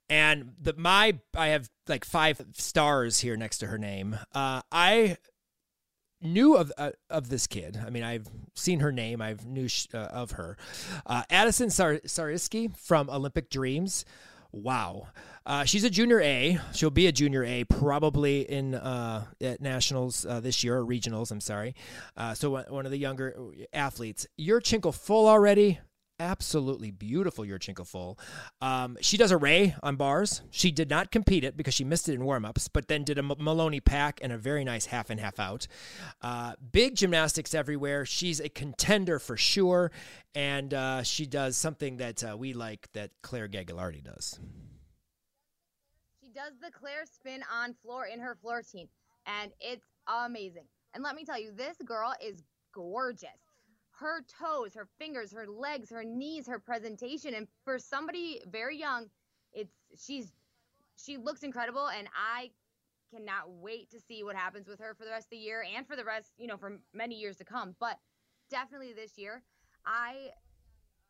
And the my I have like five stars here next to her name. Uh, I knew of uh, of this kid. I mean, I've seen her name. I've knew sh- uh, of her. Uh, Addison Sar- from Olympic Dreams. Wow. Uh, she's a junior A. She'll be a junior A probably in uh, at nationals uh, this year or regionals. I'm sorry. Uh, so one one of the younger athletes. Yurchenko full already. Absolutely beautiful Yurchenko full. Um, she does a ray on bars. She did not compete it because she missed it in warm-ups, but then did a M- Maloney pack and a very nice half and half out. Uh, big gymnastics everywhere. She's a contender for sure, and uh, she does something that uh, we like that Claire Gagliardi does. She does the Claire spin on floor in her floor team, and it's amazing. And let me tell you, this girl is gorgeous. Her toes, her fingers, her legs, her knees, her presentation, and for somebody very young, it's she's she looks incredible, and I cannot wait to see what happens with her for the rest of the year and for the rest, you know, for many years to come. But definitely this year, I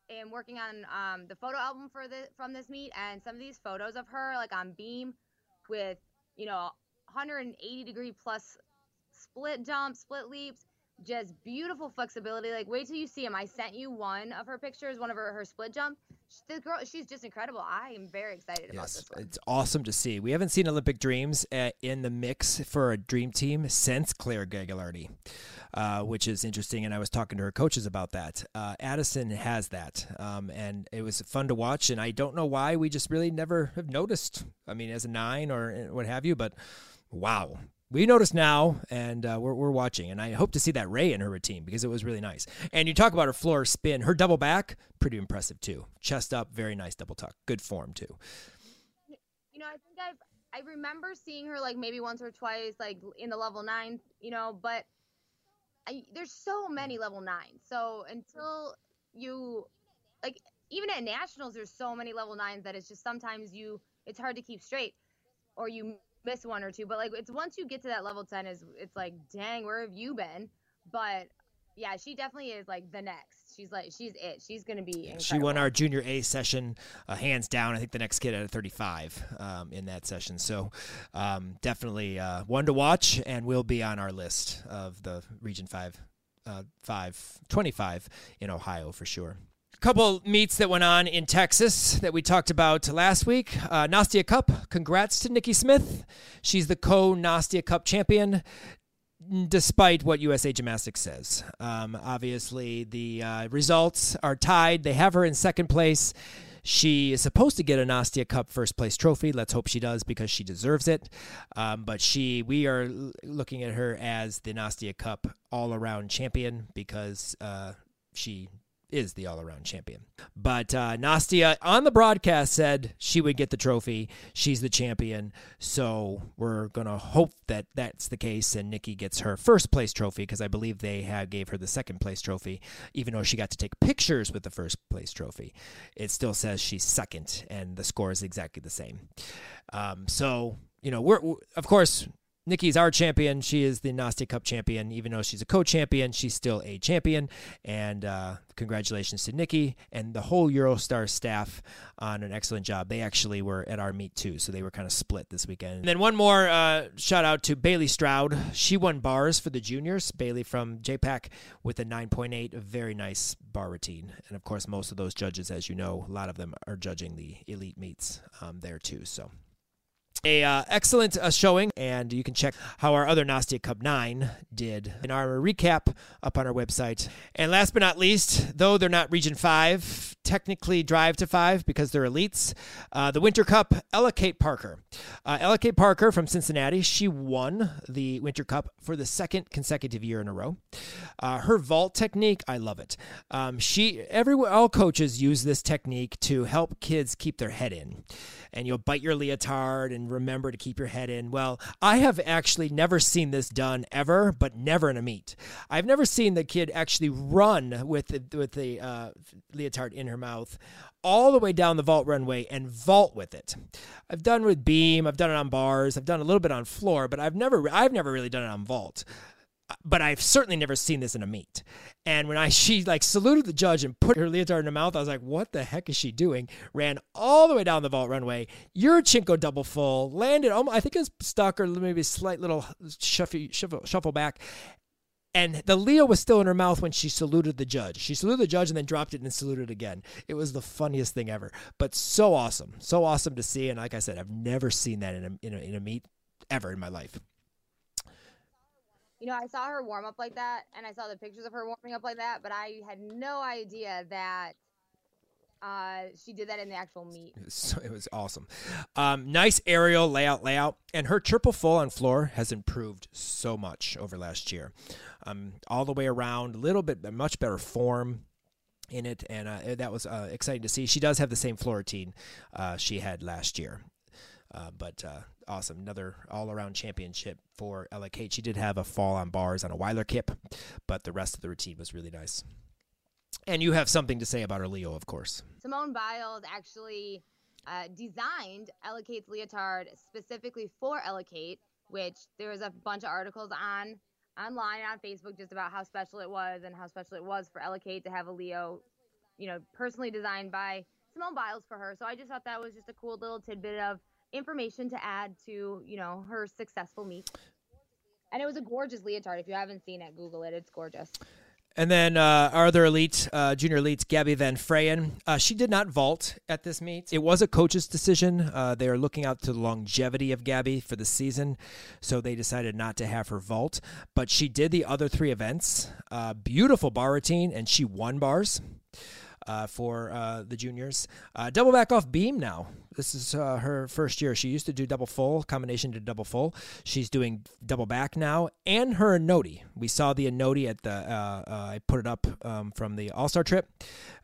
am working on um, the photo album for the from this meet, and some of these photos of her like on beam with you know 180 degree plus split jumps, split leaps, just beautiful flexibility. Like wait till you see him. I sent you one of her pictures, one of her her split jump. The girl, she's just incredible. I am very excited about Yes, this one. it's awesome to see. We haven't seen Olympic Dreams uh, in the mix for a dream team since Claire Gagliardi, uh, which is interesting. And I was talking to her coaches about that. Uh, Addison has that, um, and it was fun to watch. And I don't know why we just really never have noticed. I mean, as a nine or uh, what have you, but wow. We notice now, and uh, we're, we're watching, and I hope to see that Ray in her routine because it was really nice. And you talk about her floor spin, her double back, pretty impressive too. Chest up, very nice double tuck, good form too. you know, I think I've I remember seeing her like maybe once or twice like in the level nine, you know, but I, there's so many level nines. So until you like even at nationals, there's so many level nines that it's just sometimes you it's hard to keep straight, or you miss one or two. But like it's once you get to that level ten, is it's like dang, where have you been? But yeah, she definitely is like the next. She's like she's it. She's gonna be. Incredible. She won our junior A session uh, hands down. I think the next kid had a 35 um, in that session. So um, definitely uh, one to watch and will be on our list of the Region 5, uh, 5 25 in Ohio for sure. Couple meets that went on in Texas that we talked about last week. Uh, Nastia Cup. Congrats to Nikki Smith. She's the co Nastia Cup champion despite what USA Gymnastics says. Um, obviously, the uh, results are tied. They have her in second place. She is supposed to get a Nastia Cup first place trophy. Let's hope she does because she deserves it. Um, but she, we are looking at her as the Nastia Cup all around champion because uh, she is the all around champion. But uh, Nastia on the broadcast said she would get the trophy. She's the champion. So we're going to hope that that's the case and Nikki gets her first place trophy because I believe they had gave her the second place trophy, even though she got to take pictures with the first place trophy. It still says she's second and the score is exactly the same. Um, so, you know, we're, of course, Nikki's our champion. She is the Nastia Cup champion. Even though she's a co-champion, she's still a champion. And uh, congratulations to Nikki and the whole Eurostar staff on an excellent job. They actually were at our meet too, so they were kind of split this weekend. And then one more uh, shout out to Bailey Stroud. She won bars for the juniors. Bailey from JPAC with a 9.8, a very nice bar routine. And of course, most of those judges, as you know, a lot of them are judging the elite meets um, there too. So a uh, excellent uh, showing, and you can check how our other Nastia Cup 9 did in our recap up on our website. And last but not least, though they're not Region 5, technically drive to 5 because they're elites, uh, the Winter Cup, Ella Kate Parker. Uh, Ella Kate Parker from Cincinnati, she won the Winter Cup for the second consecutive year in a row. Uh, her vault technique, I love it. Um, she, every, all coaches use this technique to help kids keep their head in. And you'll bite your leotard and remember to keep your head in. Well, I have actually never seen this done ever, but never in a meet. I've never seen the kid actually run with the, with the uh, leotard in her mouth all the way down the vault runway and vault with it. I've done with beam, I've done it on bars, I've done a little bit on floor, but I've never I've never really done it on vault. But I've certainly never seen this in a meet. And when I she like saluted the judge and put her leotard in her mouth, I was like, "What the heck is she doing?" Ran all the way down the vault runway, Yurchenko double full, landed. Almost, I think it was stuck or maybe a slight little shuffle, shuffle, shuffle back. And the Leo was still in her mouth when she saluted the judge. She saluted the judge and then dropped it and saluted again. It was the funniest thing ever, but so awesome, so awesome to see. And like I said, I've never seen that in a in a, in a meet ever in my life. You know, I saw her warm up like that, and I saw the pictures of her warming up like that, but I had no idea that uh, she did that in the actual meet. So, it was awesome. Um, nice aerial layout, layout, and her triple full on floor has improved so much over last year. Um, all the way around, a little bit much better form in it, and uh, that was uh, exciting to see. She does have the same floor routine uh, she had last year. Uh, but uh, awesome. Another all around championship for Ella Kate. She did have a fall on bars on a Weiler kip, but the rest of the routine was really nice. And you have something to say about her Leo, of course. Simone Biles actually uh, designed Ella Kate's leotard specifically for Ella Kate, which there was a bunch of articles on online on Facebook just about how special it was and how special it was for Ella Kate to have a Leo, you know, personally designed by Simone Biles for her. So I just thought that was just a cool little tidbit of information to add to you know her successful meet. And it was a gorgeous leotard. If you haven't seen it, Google it. It's gorgeous. And then uh, our other elite, uh, junior elite, Gabby Van Frayen. Uh, she did not vault at this meet. It was a coach's decision. Uh, they are looking out to the longevity of Gabby for the season, so they decided not to have her vault. But she did the other three events. Uh, beautiful bar routine, and she won bars uh, for uh, the juniors. Uh, double back off beam now. This is uh, her first year. She used to do double full, combination to double full. She's doing double back now, and her Onodi. We saw the Onodi at the. Uh, uh, I put it up um, from the All Star trip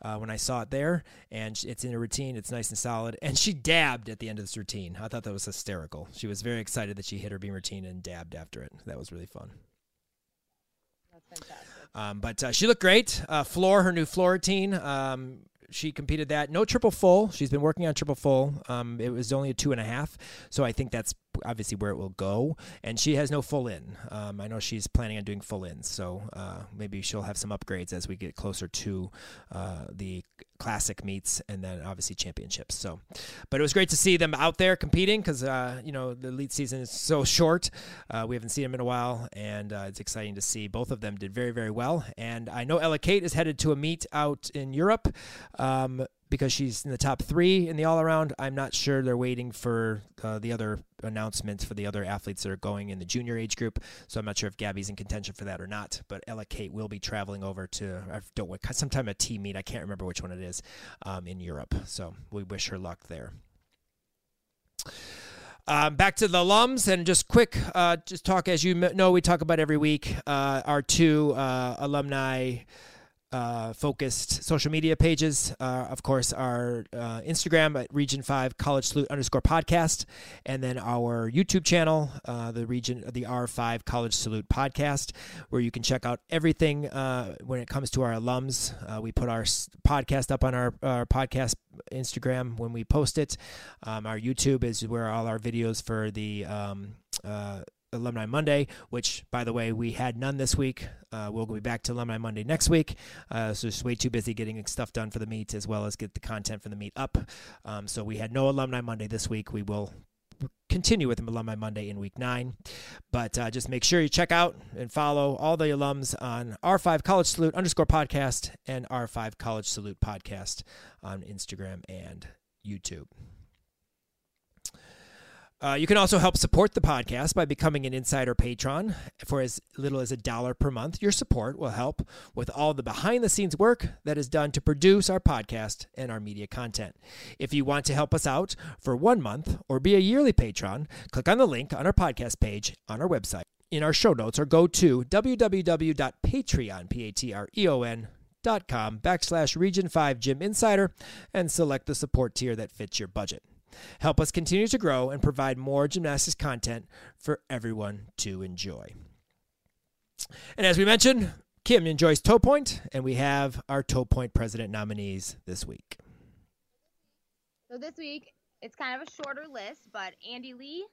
when I saw it there, and it's in a routine. It's nice and solid. And she dabbed at the end of this routine. I thought that was hysterical. She was very excited that she hit her beam routine and dabbed after it. That was really fun. That's fantastic. Um, but uh, she looked great. Uh, floor, her new floor routine. Um, she competed that. No triple full. She's been working on triple full. Um, it was only a two and a half. So I think that's obviously where it will go. And she has no full in. Um, I know she's planning on doing full ins. So uh, maybe she'll have some upgrades as we get closer to uh, the classic meets and then obviously championships. So, but it was great to see them out there competing because, uh, you know, the elite season is so short. Uh, we haven't seen them in a while. And uh, it's exciting to see both of them did very, very well. And I know Ella Kate is headed to a meet out in Europe. Um, because she's in the top three in the all around. I'm not sure they're waiting for uh, the other announcements for the other athletes that are going in the junior age group. So I'm not sure if Gabby's in contention for that or not. But Ella Kate will be traveling over to I don't sometime a team meet. I can't remember which one it is um, in Europe. So we wish her luck there. Um, back to the alums and just quick, uh, just talk as you know we talk about every week. Uh, our two uh, alumni uh, focused social media pages. Uh, of course, our uh, Instagram at Region Five College Salute underscore podcast, and then our YouTube channel, uh, the Region the R Five College Salute podcast, where you can check out everything uh, when it comes to our alums. Uh, we put our podcast up on our, our podcast Instagram when we post it. Um, our YouTube is where all our videos for the um, Alumni Monday, which, by the way, we had none this week. Uh, we'll be back to Alumni Monday next week. Uh, so just way too busy getting stuff done for the meet as well as get the content for the meet up. Um, so we had no Alumni Monday this week. We will continue with Alumni Monday in week nine. But uh, just make sure you check out and follow all the alums on R5 College Salute underscore podcast and R5 College Salute podcast on Instagram and YouTube. Uh, you can also help support the podcast by becoming an insider patron for as little as a dollar per month. Your support will help with all the behind the scenes work that is done to produce our podcast and our media content. If you want to help us out for one month or be a yearly patron, click on the link on our podcast page on our website in our show notes or go to www.patreon, P-A-T-R-E-O-N, dot com backslash region 5 gym insider and select the support tier that fits your budget Help us continue to grow and provide more gymnastics content for everyone to enjoy. And as we mentioned, Kim enjoys Toe Point, and we have our Toe Point president nominees this week. So this week, it's kind of a shorter list, but Andy Lee,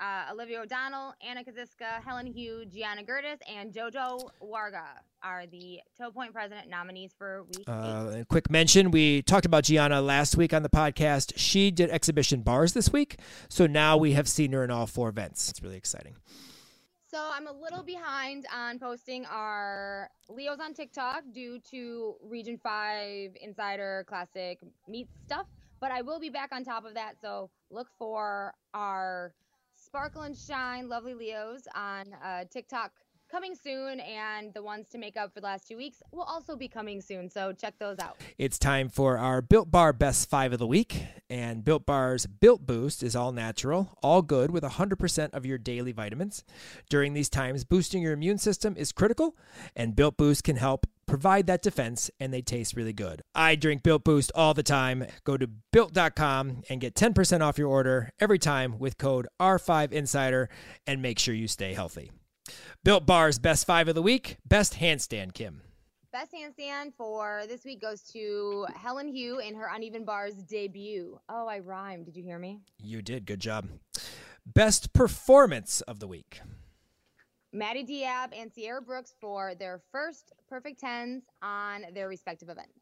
uh, Olivia O'Donnell, Anna Kaziska, Helen Hugh, Gianna Gertis, and JoJo Warga are the Toe Point President nominees for week Uh, eight. quick mention: We talked about Gianna last week on the podcast. She did exhibition bars this week, so now we have seen her in all four events. It's really exciting. So I'm a little behind on posting our Leos on TikTok due to Region 5 Insider Classic meet stuff, but I will be back on top of that. So look for our Sparkle and Shine Lovely Leos on uh, TikTok coming soon, and the ones to make up for the last two weeks will also be coming soon. So check those out. It's time for our Built Bar Best Five of the Week. And Built Bar's Built Boost is all natural, all good, with 100% of your daily vitamins. During these times, boosting your immune system is critical, and Built Boost can help provide that defense, and they taste really good. I drink Built Boost all the time. Go to built.com and get 10% off your order every time with code R5Insider, and make sure you stay healthy. Built Bar's Best Five of the Week, Best Handstand, Kim. Best handstand for this week goes to Helen Hugh in her Uneven Bars debut. Oh, I rhymed. Did you hear me? You did. Good job. Best performance of the week. Maddie Diab and Sierra Brooks for their first perfect tens on their respective events.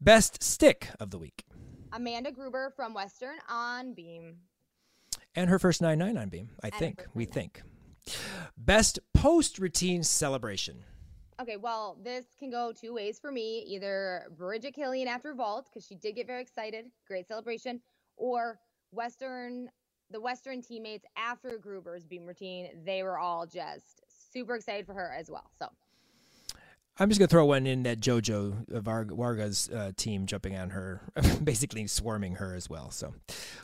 Best stick of the week. Amanda Gruber from Western on beam. And her first 9 9 on beam, I her think. We think. Best post routine celebration. Okay, well, this can go two ways for me. Either Bridget Killian after Vault, because she did get very excited, great celebration, or Western, the Western teammates after Gruber's beam routine. They were all just super excited for her as well. So I'm just going to throw one in that JoJo Varga's uh, team jumping on her, basically swarming her as well. So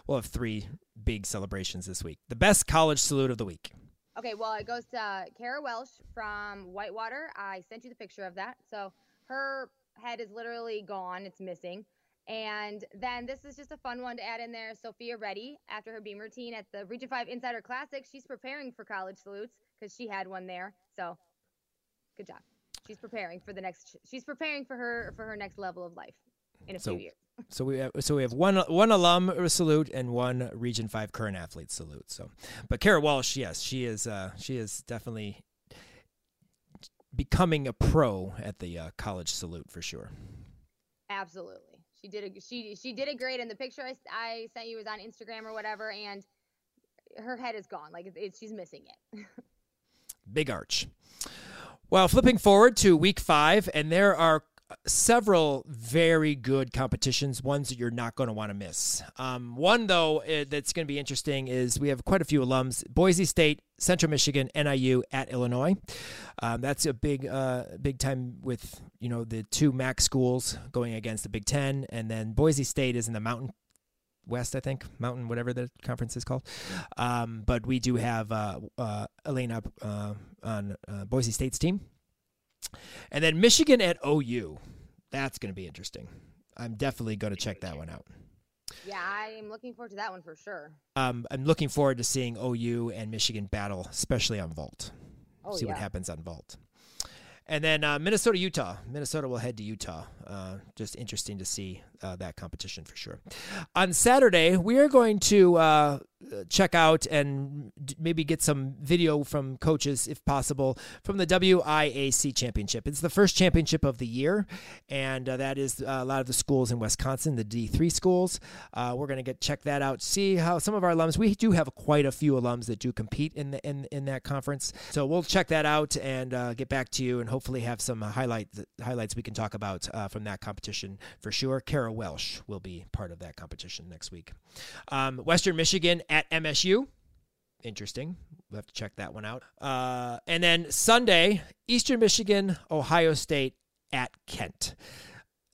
we'll have three big celebrations this week. The best college salute of the week. Okay, well, it goes to Kara Welsh from Whitewater. I sent you the picture of that. So her head is literally gone, it's missing. And then this is just a fun one to add in there. Sophia Reddy, after her beam routine at the Region 5 Insider Classic, she's preparing for college salutes because she had one there. So good job. She's preparing for the next she's preparing for her for her next level of life in a So- few years. So we have, so we have one one alum salute and one Region Five current athlete salute. So, but Kara Walsh, yes, she is uh, she is definitely becoming a pro at the uh, college salute for sure. Absolutely. She did a she she did it great and the picture I, I sent you was on Instagram or whatever and her head is gone. Like it, she's missing it. Big Arch. Well, flipping forward to week five, and there are several very good competitions, ones that you're not going to want to miss. Um, one, though, uh, that's going to be interesting is we have quite a few alums Boise State, Central Michigan, NIU at Illinois. Um, that's a big, uh, big time with, you know, the two MAC schools going against the Big Ten, and then Boise State is in the Mountain West, I think, Mountain, whatever the conference is called. Um, but we do have uh, uh, Elena uh, on uh, Boise State's team. And then Michigan at OU. That's going to be interesting. I'm definitely going to check that one out. yeah, I am looking forward to that one for sure. Um, I'm looking forward to seeing OU and Michigan battle, especially on Vault. Oh, See what happens on Vault. And then uh, Minnesota, Utah. Minnesota will head to Utah. Uh, just interesting to see uh, that competition for sure. On Saturday, we are going to uh, check out and maybe get some video from coaches, if possible, from the WIAC championship. It's the first championship of the year, and uh, that is uh, a lot of the schools in Wisconsin, the D3 schools. Uh, we're going to get check that out, see how some of our alums. We do have quite a few alums that do compete in the in in that conference, so we'll check that out and uh, get back to you, and hopefully have some highlight highlights we can talk about from that competition for sure. Kara Welsh will be part of that competition next week. Um, Western Michigan at MSU. Interesting. We'll have to check that one out. Uh, and then Sunday, Eastern Michigan, Ohio State at Kent.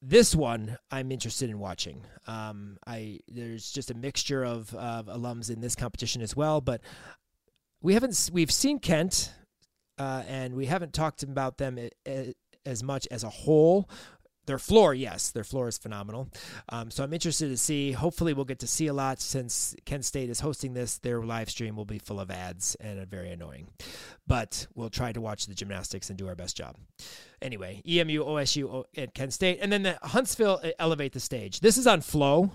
This one I'm interested in watching. Um, I there's just a mixture of, of alums in this competition as well, but we haven't we've seen Kent, uh, and we haven't talked about them a- a- as much as a whole. Their floor, yes, their floor is phenomenal. Um, so I'm interested to see. Hopefully, we'll get to see a lot since Kent State is hosting this. Their live stream will be full of ads and very annoying, but we'll try to watch the gymnastics and do our best job. anyway, EMU, OSU, and Kent State, and then the Huntsville uh, elevate the stage. This is on Flow.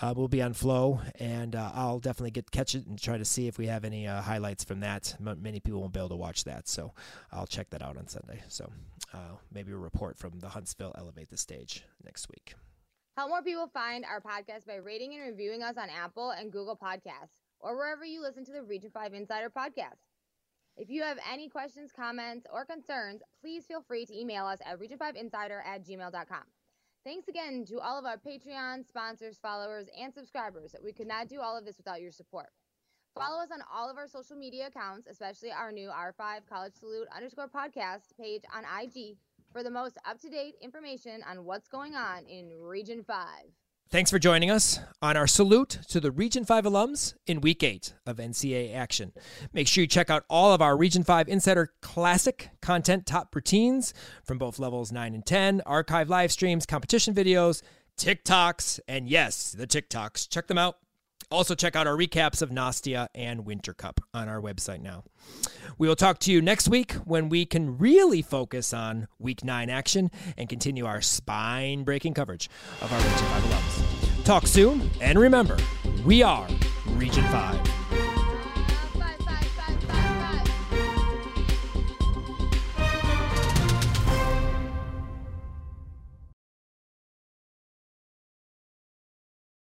Uh, we'll be on Flow, and uh, I'll definitely get catch it and try to see if we have any uh, highlights from that. M- many people won't be able to watch that, so I'll check that out on Sunday. So uh, maybe a report from the Huntsville elevate the stage next week. Help more people find our podcast by rating and reviewing us on Apple and Google Podcasts or wherever you listen to the Region 5 Insider podcast. If you have any questions, comments, or concerns, please feel free to email us at region5insider at gmail.com. Thanks again to all of our Patreon sponsors, followers, and subscribers. We could not do all of this without your support. Follow us on all of our social media accounts, especially our new R5 College Salute underscore podcast page on IG for the most up to date information on what's going on in Region 5. Thanks for joining us on our salute to the Region 5 alums in week 8 of NCAA action. Make sure you check out all of our Region 5 Insider Classic content top routines from both levels 9 and 10, archive live streams, competition videos, TikToks, and yes, the TikToks. Check them out. Also, check out our recaps of Nastia and Winter Cup on our website now. We will talk to you next week when we can really focus on week nine action and continue our spine breaking coverage of our Region 5 alums. Talk soon, and remember, we are Region 5.